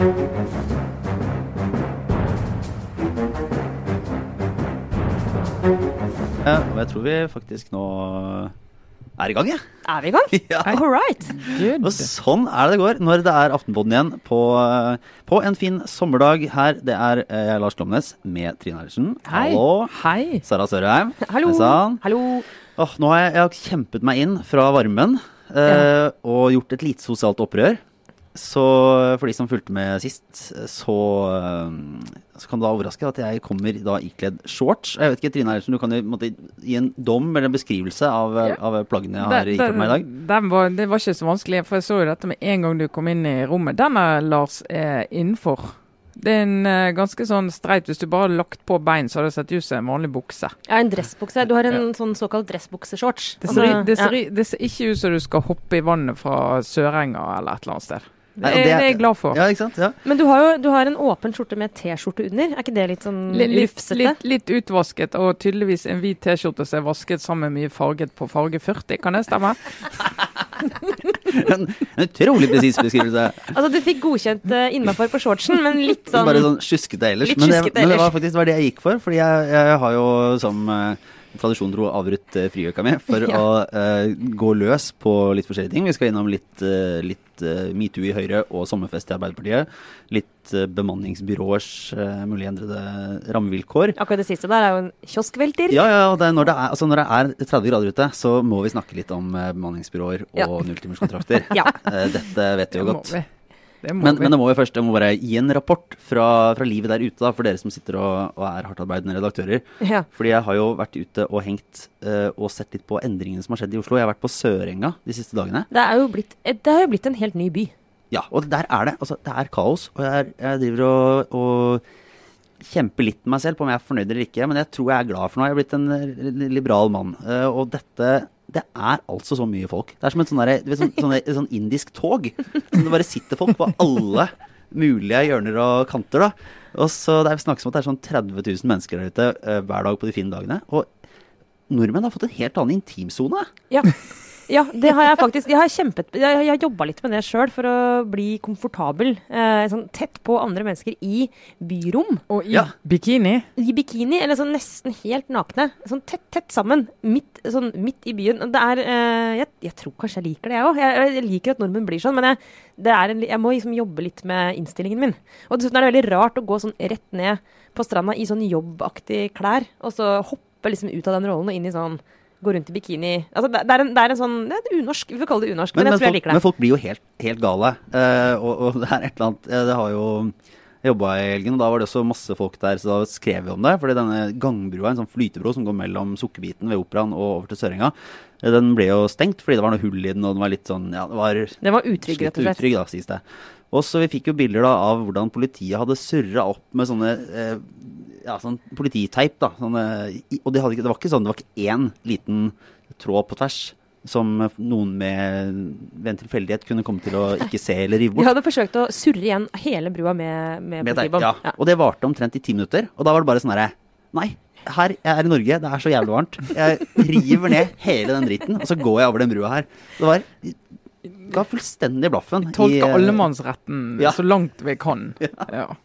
Ja, og jeg tror vi faktisk nå er i gang, jeg. Er vi i gang? Ja. All right. Og sånn er det det går når det er Aftenpodden igjen på, på en fin sommerdag her. Det er eh, jeg, Lars Glomnes, med Trine Eilertsen. Hallo. Hei. Sara Sørheim. Hallo. Hallo. Oh, nå har jeg, jeg har kjempet meg inn fra varmen eh, og gjort et lite sosialt opprør. Så for de som fulgte med sist, så, eh, så kan det da overraske at jeg kommer da ikledd shorts. Jeg vet ikke, Trine Eilertsen, du kan jo måtte, gi en dom eller en beskrivelse av, Ja. av plaggene jeg har ikledd meg i dag. den var, det var ikke så vanskelig, for jeg så jo dette med en gang du kom inn i rommet. Denne, Lars, er innenfor. Det er en uh, ganske sånn streit Hvis du bare hadde lagt på bein, så hadde det sett ut som en vanlig bukse. Ja, en dressbukse. Du har en sånn såkalt dressbukseshorts. Det Altså, ser, det, ja. det ser ikke ut som du skal hoppe i vannet fra Sørenga eller et eller annet sted. Det, Nei, og er- det er jeg glad for. Ja, ikke sant? Ja. Men du har jo du har en åpen skjorte med T-skjorte under. Er ikke det litt sånn Litt, rufsete? litt, litt utvasket, og tydeligvis en hvit T-skjorte som er vasket sammen med mye farget på farge 40. Kan det stemme? En, en utrolig presis beskrivelse. Altså, du fikk godkjent uh, innafor på shortsen, men litt sånn Bare sånn sjuskete ellers. Litt men, det, men det var faktisk det var det jeg gikk for. Fordi jeg, jeg har jo som eh, tradisjon tro avbrutt uh, friuka mi for Ja. å uh, gå løs på litt forskjellige ting. Vi skal innom litt, uh, litt uh, metoo i Høyre og sommerfest i Arbeiderpartiet. Litt bemanningsbyråers mulig endrede rammevilkår. Akkurat det siste der er jo en kioskvelter. Ja, ja, det når, det er, altså når det er 30 grader ute, så må vi snakke litt om eh, bemanningsbyråer og Ja. nulltimerskontrakter. Ja. Eh, dette vet vi jo godt. Det Men, men det må jo først jeg må bare gi en rapport fra, fra livet der ute, da, for dere som sitter og, og er hardtarbeidende redaktører. Ja. Fordi jeg har jo vært ute og hengt uh, og sett litt på endringene som har skjedd i Oslo. Jeg har vært på Sørenga de siste dagene. Det, er jo blitt, det har jo blitt en helt ny by. Ja, og der er det. Altså, det er kaos. Og jeg, er, jeg driver og, og kjemper litt med meg selv på om jeg er fornøyd eller ikke. Men jeg tror jeg er glad for noe. Jeg er blitt en eh, liberal mann. Eh, og dette det er altså så mye folk. Det er som et sånn, sånn, sånn, sånn indisk tog. Som det bare sitter folk på alle mulige hjørner og kanter. da. Og så Det er snakkes om at det er sånn 30 000 mennesker der ute eh, hver dag på de fine dagene. Og nordmenn har fått en helt annen intimsone. Ja. Ja, det har jeg faktisk. Jeg har kjempet Jeg, jeg har jobba litt med det sjøl for å bli komfortabel. Eh, sånn tett på andre mennesker i byrom. Og i Ja. bikini. I bikini, eller sånn nesten helt nakne. Sånn tett, tett sammen. Midt, sånn midt i byen. Det er eh, jeg, jeg tror kanskje jeg liker det, jeg òg. Jeg, jeg liker at nordmenn blir sånn. Men jeg, det er en, jeg må liksom jobbe litt med innstillingen min. Og dessuten er det veldig rart å gå sånn rett ned på stranda i sånn jobbaktige klær, og så hoppe liksom ut av den rollen og inn i sånn Gå rundt i bikini. Altså, det, er en, det er en sånn Det er unorsk. Vi får kalle det unorsk, men, Men, jeg tror jeg folk, det. men folk blir jo helt, helt gale. Uh, og, og det er et eller annet eh, Det har jo jobba i helgen, og da var det også masse folk der, så da skrev vi om det. Fordi denne gangbrua, en sånn flytebro som går mellom Sukkerbiten ved Operaen og over til Sørenga, eh, den ble jo stengt fordi det var noe hull i den, og den var litt sånn Ja, det var Den var utrygg, rett og slett. utrygg, da, sies det. Og så vi fikk jo bilder da av hvordan politiet hadde surra opp med sånne eh, ja, sånn polititeip. da. Sånne, og det, hadde det var ikke sånn, det var ikke én liten tråd på tvers som noen med ved en tilfeldighet kunne komme til å ikke se eller rive Vi De hadde forsøkt å surre igjen hele brua med, med, Med politibånd. ja. Ja. Og det varte omtrent i ti minutter. Og da var det bare sånn herre Nei, her jeg er i Norge, det er så jævlig varmt. Jeg river ned hele den dritten, og så går jeg over den brua her. Det var Ga fullstendig blaffen. Tolke eh, allemannsretten Ja. så langt vi kan. Ja. Ja,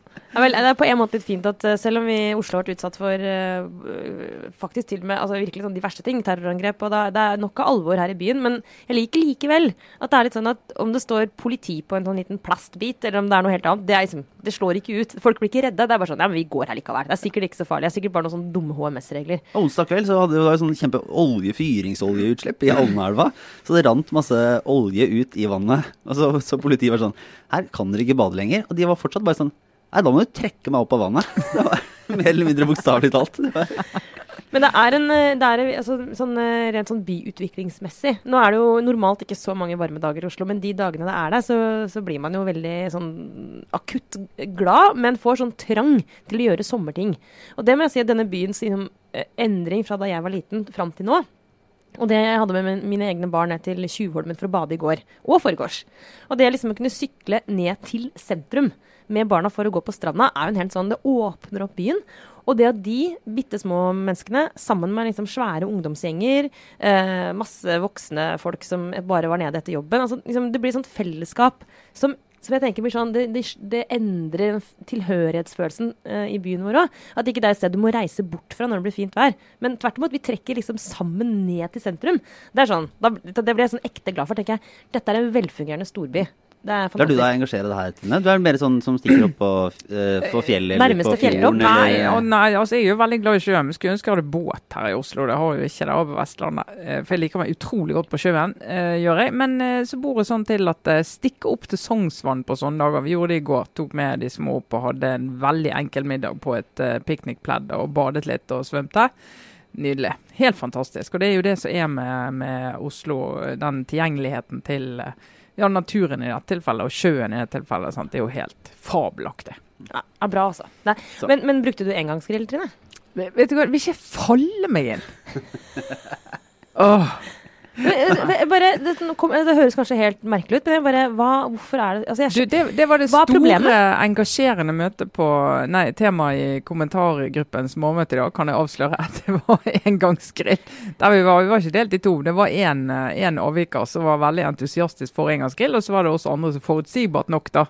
vel, det er på en måte litt fint at eh, selv om vi i Oslo har vært utsatt for øh, faktisk til og med altså virkelig sånn de verste ting, terrorangrep, og da, det er nok av alvor her i byen, men jeg liker likevel at det er litt sånn at om det står politi på en sånn liten plastbit, eller om det er noe helt annet, det, liksom, det slår ikke ut. Folk blir ikke redde. Det er bare sånn ja, men vi går her likevel. Det er sikkert ikke så farlig. Det er sikkert bare noen sånne dumme HMS-regler. Onsdag kveld så hadde vi sånn kjempe olje, fyringsoljeutslipp i Alnaelva. Så det rant masse olje ut i vannet. Og så, så politiet var sånn Her kan dere ikke bade lenger. Og de var fortsatt bare sånn Nei, da må du trekke meg opp av vannet. Det var mer eller mindre bokstavelig talt. Men det er en eh, det er, altså, sånn, eh, rent sånn byutviklingsmessig. Nå er det jo normalt ikke så mange varme dager i Oslo, men de dagene det er der, så, så blir man jo veldig sånn akutt glad, men får sånn trang til å gjøre sommerting. Og det må jeg si at denne byens liksom, eh, endring fra da jeg var liten fram til nå og det jeg hadde med mine egne barn ned til Tjuvholmen for å bade i går, og foregårs. Og det liksom å kunne sykle ned til sentrum med barna for å gå på stranda, er jo en helt sånn Det åpner opp byen. Og det at de bitte små menneskene, sammen med liksom svære ungdomsgjenger, eh, masse voksne folk som bare var nede etter jobben altså liksom Det blir sånt fellesskap som som jeg tenker blir sånn, det, det, det endrer tilhørighetsfølelsen eh, i byen vår òg. At ikke det er et sted du må reise bort fra når det blir fint vær. Men tvert imot, vi trekker liksom sammen ned til sentrum. Det er sånn, da, det blir jeg sånn ekte glad for. tenker jeg. Dette er en velfungerende storby. Det er Da er du fantastisk. da engasjerer deg her, Tine? Du er mer sånn som stikker opp på, uh, på fjellet? Nærmeste på fjellhopp? fjorden, Nei, og nei, altså jeg er jo veldig glad i sjøen. men Skulle ønske jeg hadde båt her i Oslo. Det har jeg jo ikke det på Vestlandet. Eh, For jeg liker meg utrolig godt på sjøen, uh, gjør jeg. Men uh, så bor jeg sånn til at uh, stikke opp til Sognsvann på sånne dager. Vi gjorde det i går. Tok med de små opp og hadde en veldig enkel middag på et uh, piknikpledd og badet litt og svømte. Nydelig. Helt fantastisk. Og det er jo det som er med, med Oslo, den tilgjengeligheten til eh, ja, naturen i dette tilfellet, og sjøen i dette tilfellet. Sant? Det er jo helt fabelaktig. Ja, bra, altså. Men, men brukte du engangsgrill, Trine? Vet du hva, vil ikke falle meg inn. Åh, eh, Bare, det, kom, det høres kanskje helt merkelig ut, men bare, hva, hvorfor er det altså jeg, du, det, det var det store, engasjerende møtet på Nei, temaet i kommentargruppens morgenmøte i dag, kan jeg avsløre at det var engangsgrill. Der vi var, vi var ikke delt i to. Det var én avviker som var veldig entusiastisk for engangsgrill, og så var det også andre som forutsigbart nok da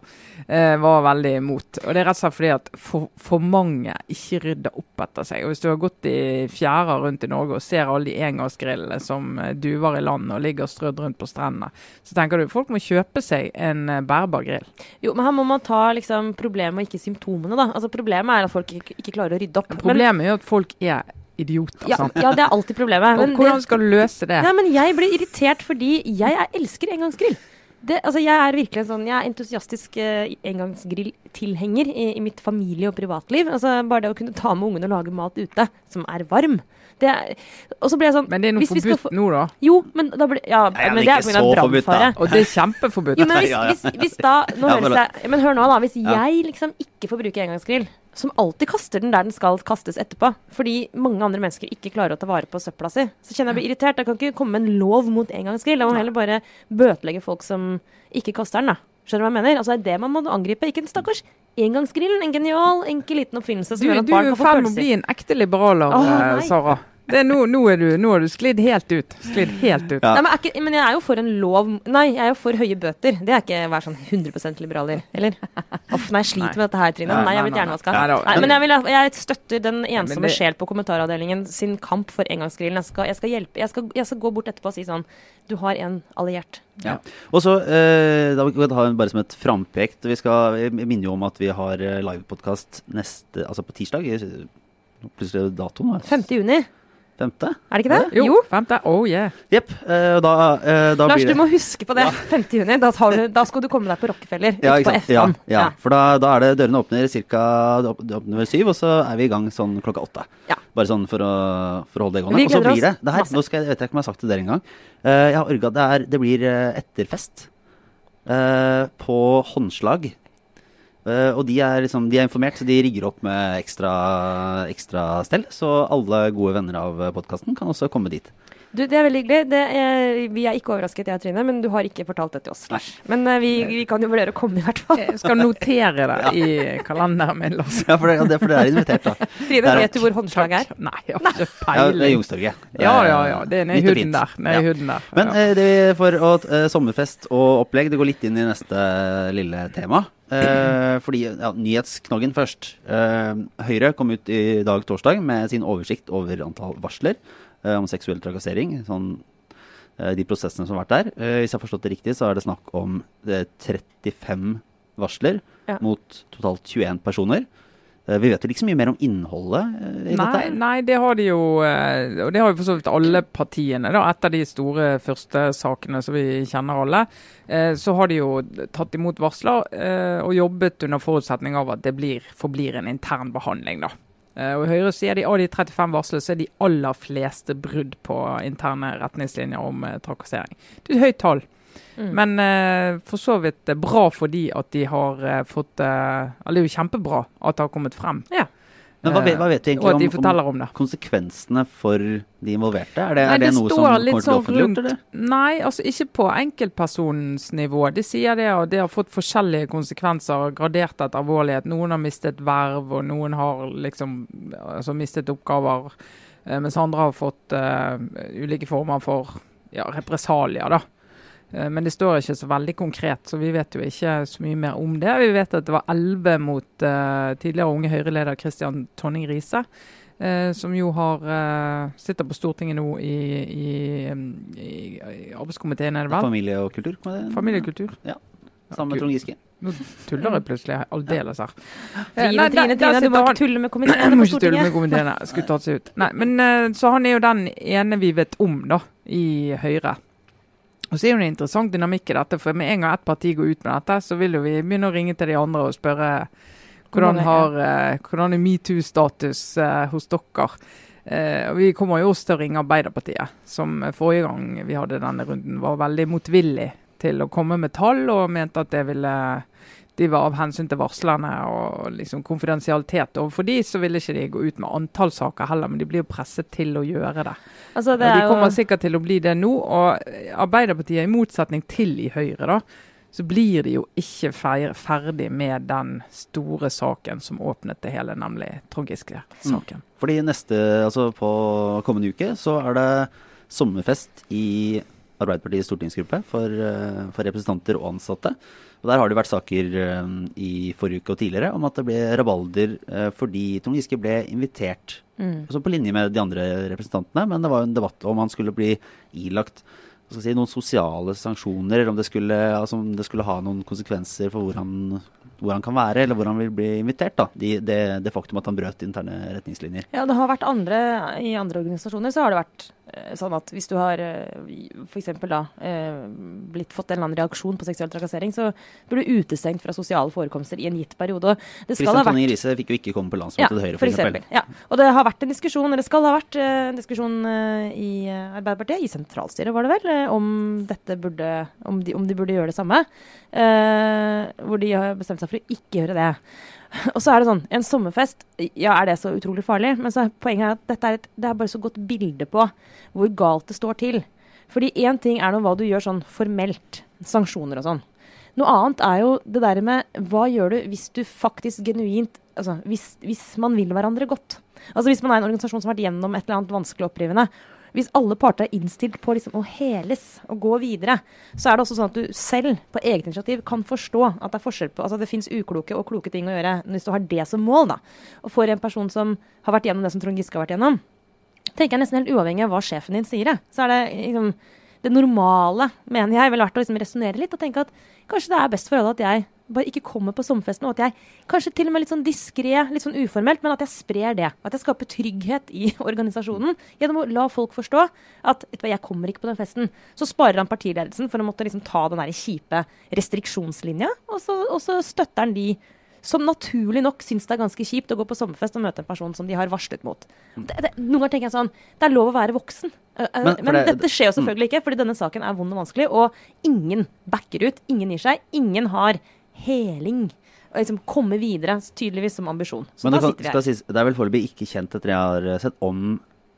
eh, var veldig imot. Og det er rett og slett fordi at for, for mange ikke rydder opp etter seg. Og hvis du har gått i fjæra rundt i Norge og ser alle de engangsgrillene som eh, duver i land og ligger strødd rundt på strendene, så tenker du folk må kjøpe seg en eh, bærbar grill. Jo, men her må man ta liksom, problemet og ikke symptomene, da. Altså, problemet er at folk ikke, ikke klarer å rydde opp. Men, Problemet er jo at folk er idioter. ja, ja, det er alltid problemet. Og hvordan skal du løse det? Nei, men jeg blir irritert fordi jeg er, elsker engangsgrill. Det, altså, jeg er virkelig en sånn, jeg er entusiastisk eh, engangsgrilltilhenger i, i mitt familie- og privatliv. Altså, bare det å kunne ta med ungene og lage mat ute som er varm. Det er, og så blir jeg sånn Men det er noe forbudt få- nå, da. Jo, men da blir Ja, men men det er pga. brannfare. Og det er kjempeforbudt. Jo, men hvis, hvis, hvis da Nå Ja, høres jeg Men hør nå, da. Hvis Ja. jeg liksom ikke får bruke engangsgrill, som alltid kaster den der den skal kastes etterpå, fordi mange andre mennesker ikke klarer å ta vare på søpla si, så kjenner jeg blir irritert. Jeg kan ikke komme med en lov mot engangsgrill. Jeg må heller bare bøtelegge folk som ikke kaster den, da. Skjønner du hva jeg mener? Altså, det er det man må angripe. Ikke den stakkars engangsgrillen. En genial, enkel liten oppfinnelse som Du, gjør at du er i ferd med å bli en ekte liberaler, Åh, eh. Sara. Det er nå, nå, er du, nå har du sklidd helt ut. Sklidd helt ut. Ja. Nei, men, er ikke, men jeg er jo for en lov Nei, jeg er jo for høye bøter. Det er ikke å være sånn 100% liberaler, eller? Uff, nei, jeg sliter Nei. med dette her, Trine. Nei, jeg nei, gjerne blitt nei, men jeg, vil, jeg støtter den ensomme det- sjel på kommentaravdelingen sin kamp for engangsgrillen. Jeg skal, jeg skal hjelpe. Jeg skal, jeg skal gå bort etterpå og si sånn Du har en alliert. Ja. Og så, eh, da vil vi ha en bare som et frampekt Vi skal jeg minner jo om at vi har eh, livepodkast neste Altså på tirsdag. Plutselig er det datoen. hva? 5. juni, Femte? er det ikke det? Jo, femte. Oh yeah. Jepp. Uh, da, uh, da Lars, blir du må huske på det. 5. juni. Da, du, da skal du komme deg på Rockefeller. ja, på ikke sant? Ja, ja. For da, da er det dørene åpner ca. Det åpner ved syv, og så er vi i gang sånn klokka åtte. Ja. Bare sånn for å, for å holde det gående. Og så blir det det her, masse. Nå skal jeg, vet jeg ikke om jeg har sagt det dere engang. Uh, jeg har orga det er Det blir eh, etterfest Uh, på håndslag. Eh, og de er, liksom, de er informert, så de rigger opp med ekstra, ekstra stell. Så alle gode venner av podkasten kan også komme dit. Du, det er veldig hyggelig. Det er, vi er ikke overrasket, jeg og Trine, men du har ikke fortalt det til oss. Lars. Men uh, vi, vi kan jo vurdere å komme, i hvert fall. Jeg skal notere det i kalenderen min, Lars. Ja, for det, det, for det er invitert, da. Trine, vet du hvor håndslaget er? Nei, jeg har ikke Ja, det er peiling. Youngstorget. Ja, ja, ja. Det er nede i huden der. Ned i Ja. huden der. Men eh, det er for å, uh, sommerfest og opplegg, det går litt inn i neste lille tema. Eh, fordi, ja, Nyhetsknaggen først. Eh, Høyre kom ut i dag torsdag med sin oversikt over antall varsler om seksuell trakassering. Sånn, eh, de prosessene som har vært der. Eh, hvis jeg har forstått det riktig, så er det snakk om eh, 35 varsler Ja. mot totalt 21 personer. Eh, vi vet jo ikke så mye mer om innholdet eh, i Nei, dette? nei, det har de jo eh, Og det har jo for så vidt alle partiene. da, Etter de store første sakene som vi kjenner alle. eh, Så har de jo tatt imot varsler eh, og jobbet under forutsetning av at det blir, forblir en intern behandling. da. Eh, Og i Høyre sier de av de 35 varslene så er de aller fleste brudd på interne retningslinjer om eh, trakassering. Det er et høyt tall. Mm. Men eh, for så vidt bra for de at de har eh, fått eh, Eller det er jo kjempebra at det har kommet frem. Ja. Men hva, vet- hva vet vi Eh, de egentlig om, om om konsekvensene for de involverte? Er det, Nei, er det, det noe som kommer til å sånn offentliggjort? Nei, altså ikke på enkeltpersonens nivå. De sier det, og det har fått forskjellige konsekvenser, gradert etter alvorlighet. Noen har mistet verv, og noen har liksom altså mistet oppgaver. eh, Mens andre har fått uh, ulike former for ja, represalier, da. Eh, Men det står ikke så veldig konkret, så vi vet jo ikke så mye mer om det. Vi vet at det var 11 mot eh, tidligere unge Høyre-leder Kristian Tonning Riise. eh, som jo har eh, sitter på Stortinget nå i, i, i, i arbeidskomiteen, er det vel? Familie og kultur? Familie og kultur. Ja. Sammen med Trond Giske. Nå tuller jeg plutselig aldeles her. Eh, Trine, nei, Trine, Trine, du må ikke tulle med komiteene på ikke tulle med Stortinget. komiteene. Skulle tatt seg ut. Nei, men eh, Så han er jo den ene vi vet om, da, i Høyre. Og så er jo det interessant dynamikk i dette, for med en gang ett parti går ut med dette, så vil jo vi begynne å ringe til de andre og spørre hvordan, har, eh, hvordan er metoo-status eh, hos dere. Eh, og Vi kommer jo også til å ringe Arbeiderpartiet, som forrige gang vi hadde denne runden var veldig motvillig til å komme med tall, og mente at det ville de var av hensyn til varslerne og liksom konfidensialitet overfor de, så ville ikke de gå ut med antall saker heller, men de blir jo presset til å gjøre det. Altså, det de er kommer jo sikkert til å bli det nå. Og Arbeiderpartiet, i motsetning til i Høyre, da, så blir de jo ikke ferdig med den store saken som åpnet det hele, nemlig Trond Giske-saken. Fordi neste, altså på kommende uke så er det sommerfest i Arbeiderpartiets stortingsgruppe for, eh, for representanter og ansatte. Og Der har det vært saker eh, i forrige uke og tidligere om at det ble rabalder eh, fordi Trond Giske ble invitert. Mm. Altså på linje med de andre representantene, men det var jo en debatt om han skulle bli ilagt si, noen sosiale sanksjoner, eller om det, skulle, altså om det skulle ha noen konsekvenser for hvor han, hvor han kan være, eller hvor han vil bli invitert. da. De, det, det faktum at han brøt interne retningslinjer. Ja, det har vært andre I andre organisasjoner så har det vært sånn at hvis du har f.eks. da eh, blitt fått en eller annen reaksjon på seksuell trakassering, så blir du utestengt fra sosiale forekomster i en gitt periode. Og Det skal Kristian ha Tonning Riise fikk jo ikke komme på ja, landsmøtet til Høyre, for f.eks. Ja. Og det har vært en diskusjon, eller skal ha vært eh, en diskusjon eh, i eh, Arbeiderpartiet, i sentralstyret var det vel, eh, om dette burde om de, om de burde gjøre det samme. eh, hvor de har bestemt seg for å ikke gjøre det. Og så er det sånn, en sommerfest, ja, er det så utrolig farlig? Men så er poenget er at dette er et, det er bare så godt bilde på hvor galt det står til. Fordi én ting er nå hva du gjør sånn formelt, sanksjoner og sånn. Noe annet er jo det der med hva gjør du hvis du faktisk genuint Altså hvis, hvis man vil hverandre godt. Altså hvis man er en organisasjon som har vært gjennom et eller annet vanskelig opprivende. Hvis alle parter er innstilt på liksom å heles og gå videre, så er det også sånn at du selv på eget initiativ kan forstå at det er forskjell på Altså det fins ukloke og kloke ting å gjøre hvis du har det som mål, da. Og for en person som har vært gjennom det som Trond Giske har vært gjennom, tenker jeg nesten helt uavhengig av hva sjefen din sier, så er det liksom det normale, mener jeg, ville vært å liksom resonnere litt og tenke at kanskje det er best for alle at jeg bare ikke kommer på sommerfesten, og at jeg kanskje til og med litt sånn diskré, litt sånn uformelt, men at jeg sprer det. At jeg skaper trygghet i organisasjonen gjennom å la folk forstå at vet du hva, jeg kommer ikke på den festen. Så sparer han partiledelsen for å måtte liksom ta den der kjipe restriksjonslinja, og så, og så støtter han de som naturlig nok syns det er ganske kjipt å gå på sommerfest og møte en person som de har varslet mot. Det, det, noen ganger tenker jeg sånn Det er lov å være voksen. Men- Men, det- dette skjer jo selvfølgelig ikke, fordi denne saken er vond og vanskelig. Og ingen backer ut. Ingen gir seg. Ingen har heling. Og liksom komme videre, tydeligvis som ambisjon. Så Men da sitter vi skal her. sies, det er vel foreløpig ikke kjent etter jeg har eh, sett om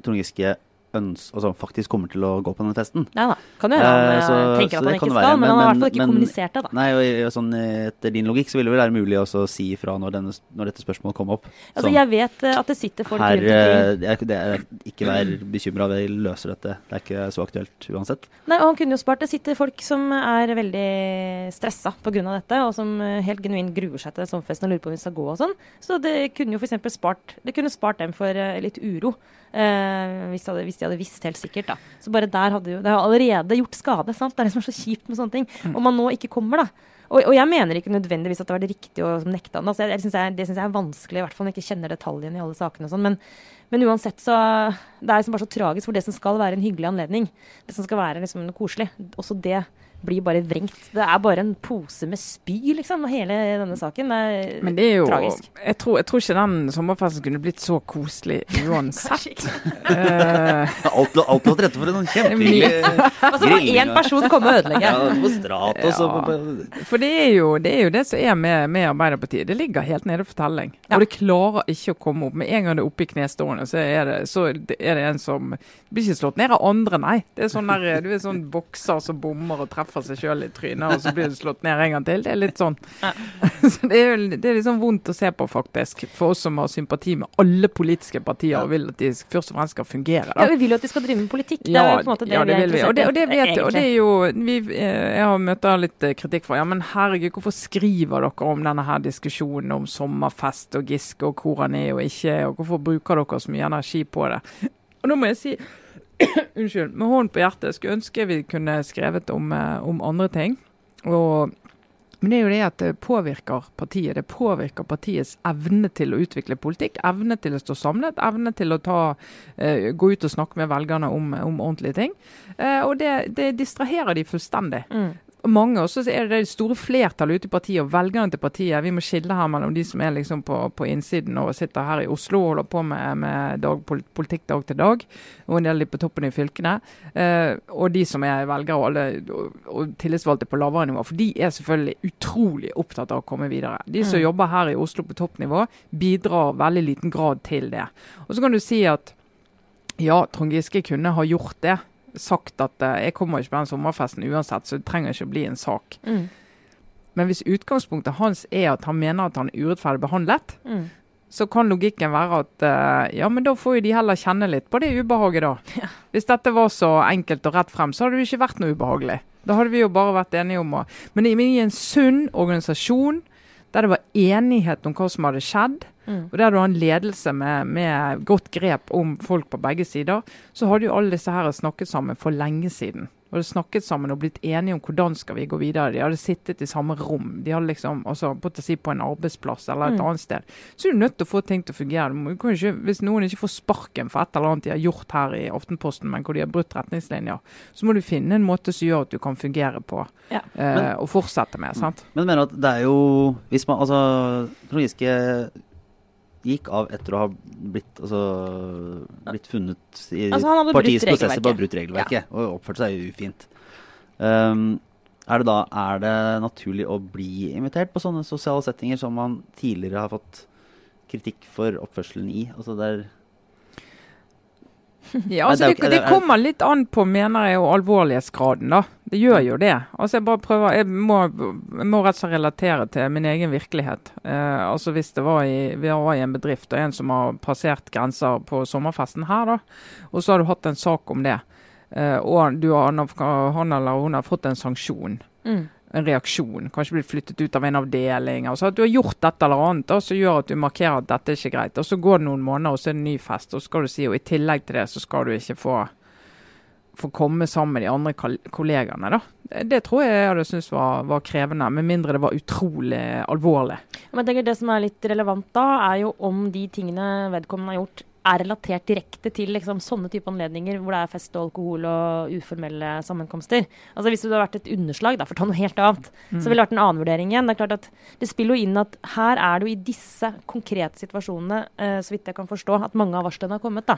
Trond Giske altså faktisk kommer til å gå på denne testen. Nei da. Kan jo hende han Eh, eh, så- tenker at han ikke ikke være, skal, men, men- han har i hvert fall ikke men- kommunisert det, da. Nei, og og, sånn, Etter din logikk så ville det være mulig å si ifra når, denne, når dette spørsmålet kom opp. Altså, Sånn, jeg vet eh, at det sitter folk her, rundt omkring. det er, det ikke vær bekymra, vi løser dette. Det er ikke så aktuelt uansett. Nei, og han kunne jo spart. Det sitter folk som er veldig stressa pga. dette, og som helt genuint gruer seg til sommerfesten og lurer på om de skal gå og sånn. Så det kunne jo f.eks. spart Det kunne spart dem for litt uro. Eh, hvis, de hadde, hvis de hadde visst helt sikkert, da. Så bare der hadde jo Det har allerede gjort skade, sant. Det er det som er så kjipt med sånne ting. Om man nå ikke kommer, da. Og, og jeg mener ikke nødvendigvis at det var det riktige å nekte han. Altså, jeg, jeg synes jeg, det syns jeg er vanskelig, i hvert fall når jeg ikke kjenner detaljene i alle sakene og sånn. Men, men uansett så Det er liksom bare så tragisk, for det som skal være en hyggelig anledning, det som skal være liksom koselig, også det blir bare vrengt. Det er bare en pose med spy, liksom, hele denne saken. Det er, Men det er jo tragisk. jeg tror, jeg tror ikke den sommerfesten kunne blitt så koselig uansett. Eh, Alt, lå- alt lå til rette for en sånn kjempehyggelig Og så må én person komme og ødelegge. Ja, på og på, For det er, jo, det er jo det som er med, med Arbeiderpartiet. Det ligger helt nede for telling. Ja. Og det klarer ikke å komme opp. Med en gang det er oppe i knestående, så er det, så er det en som det blir ikke slått ned av andre, nei. Det er sånn der, du er sånn bokser som bommer og treffer treffer seg sjøl i trynet, og så blir det slått ned en gang til. Det er litt sånn. så det er, det er sånn vondt å se på, faktisk. For oss som har sympati med alle politiske partier og vil at de først og fremst skal fungere. Ja, vi vil jo at de skal drive med politikk. Det Ja, er på en måte det ja, vi er vil vi. Og det, og det vet jeg. Og det er jo vi, eh, Jeg har møter litt eh, kritikk for ja, men herregud, hvorfor skriver dere om denne her diskusjonen om sommerfest og Giske og hvor han er og ikke er, og hvorfor bruker dere så mye energi på det? Og nå må jeg si Unnskyld. Med hånden på hjertet skulle ønske vi kunne skrevet om, eh, om andre ting. Og men det er jo det at det påvirker partiet. Det påvirker partiets evne til å utvikle politikk, evne til å stå samlet, evne til å ta, eh, gå ut og snakke med velgerne om, om ordentlige ting. Eh, og det, det distraherer de fullstendig. Mm. Og Mange også så er det det store flertallet ute i partiet, og velgerne til partiet. Vi må skille her mellom de som er liksom på, på innsiden og sitter her i Oslo og holder på med, med dag, politikk dag til dag, og en del de på toppen i fylkene. Eh, og de som er velgere og, alle, og, og tillitsvalgte på lavere nivå. For de er selvfølgelig utrolig opptatt av å komme videre. De som Mm. jobber her i Oslo på toppnivå, bidrar veldig liten grad til det. Og så kan du si at ja, Trond Giske kunne ha gjort det. Sagt at eh, jeg kommer ikke på den sommerfesten uansett, så det trenger ikke å bli en sak. Mm. Men hvis utgangspunktet hans er at han mener at han er urettferdig behandlet, Mm. så kan logikken være at eh, ja, men da får jo de heller kjenne litt på det ubehaget, da. Hvis dette var så enkelt og rett frem, så hadde det jo ikke vært noe ubehagelig. Da hadde vi jo bare vært enige om å Men i, men i en sunn organisasjon der det var enighet om hva som hadde skjedd, Mm. og der du har en ledelse med, med godt grep om folk på begge sider, så hadde jo alle disse her snakket sammen for lenge siden. Og hadde snakket sammen og blitt enige om hvordan skal vi gå videre. De hadde sittet i samme rom. De hadde liksom, altså på, si, på en arbeidsplass eller et Mm. annet sted. Så er du nødt til å få ting til å fungere. Ikke, hvis noen ikke får sparken for et eller annet de har gjort her i Aftenposten, men hvor de har brutt retningslinjer, så må du finne en måte som gjør at du kan fungere på Ja. eh, Men- og fortsette med. sant? Men mener at det er jo Hvis man Altså, Trond Giske gikk av etter å ha blitt, altså, blitt funnet i Altså, partiets prosesser på å ha brutt regelverket og oppført seg ufint. Um, er det da er det naturlig å bli invitert på sånne sosiale settinger som man tidligere har fått kritikk for oppførselen i? Altså det er Ja, altså det det, er- kommer litt an på, mener jeg, og alvorlighetsgraden, da. Det gjør jo det. Altså Jeg bare prøver, jeg må, jeg må rett og slett relatere til min egen virkelighet. Eh, altså Hvis det var i, vi var i en bedrift og en som har passert grenser på sommerfesten her, da, og så har du hatt en sak om det, eh, og du han, har- han eller hun har fått en sanksjon Mm. En reaksjon, kanskje blitt flyttet ut av en avdeling. Altså at du har gjort dette eller annet og så gjør at du markerer at dette er ikke greit. Og Så går det noen måneder, og så er det en ny fest, og så skal du si, og i tillegg til det så skal du ikke få, få komme sammen med de andre kollegene. da. Det tror jeg jeg hadde syntes var, var krevende, med mindre det var utrolig alvorlig. Men jeg tenker Det som er litt relevant da, er jo om de tingene vedkommende har gjort, er relatert direkte til liksom, sånne type anledninger hvor det er fest og alkohol og uformelle sammenkomster. Altså Hvis det hadde vært et underslag, da, for å ta noe helt annet, så ville det vært en annen vurdering igjen. Det er klart at det spiller jo inn at her er det jo i disse konkrete situasjonene, eh, så vidt jeg kan forstå, at mange av varslene har kommet. da.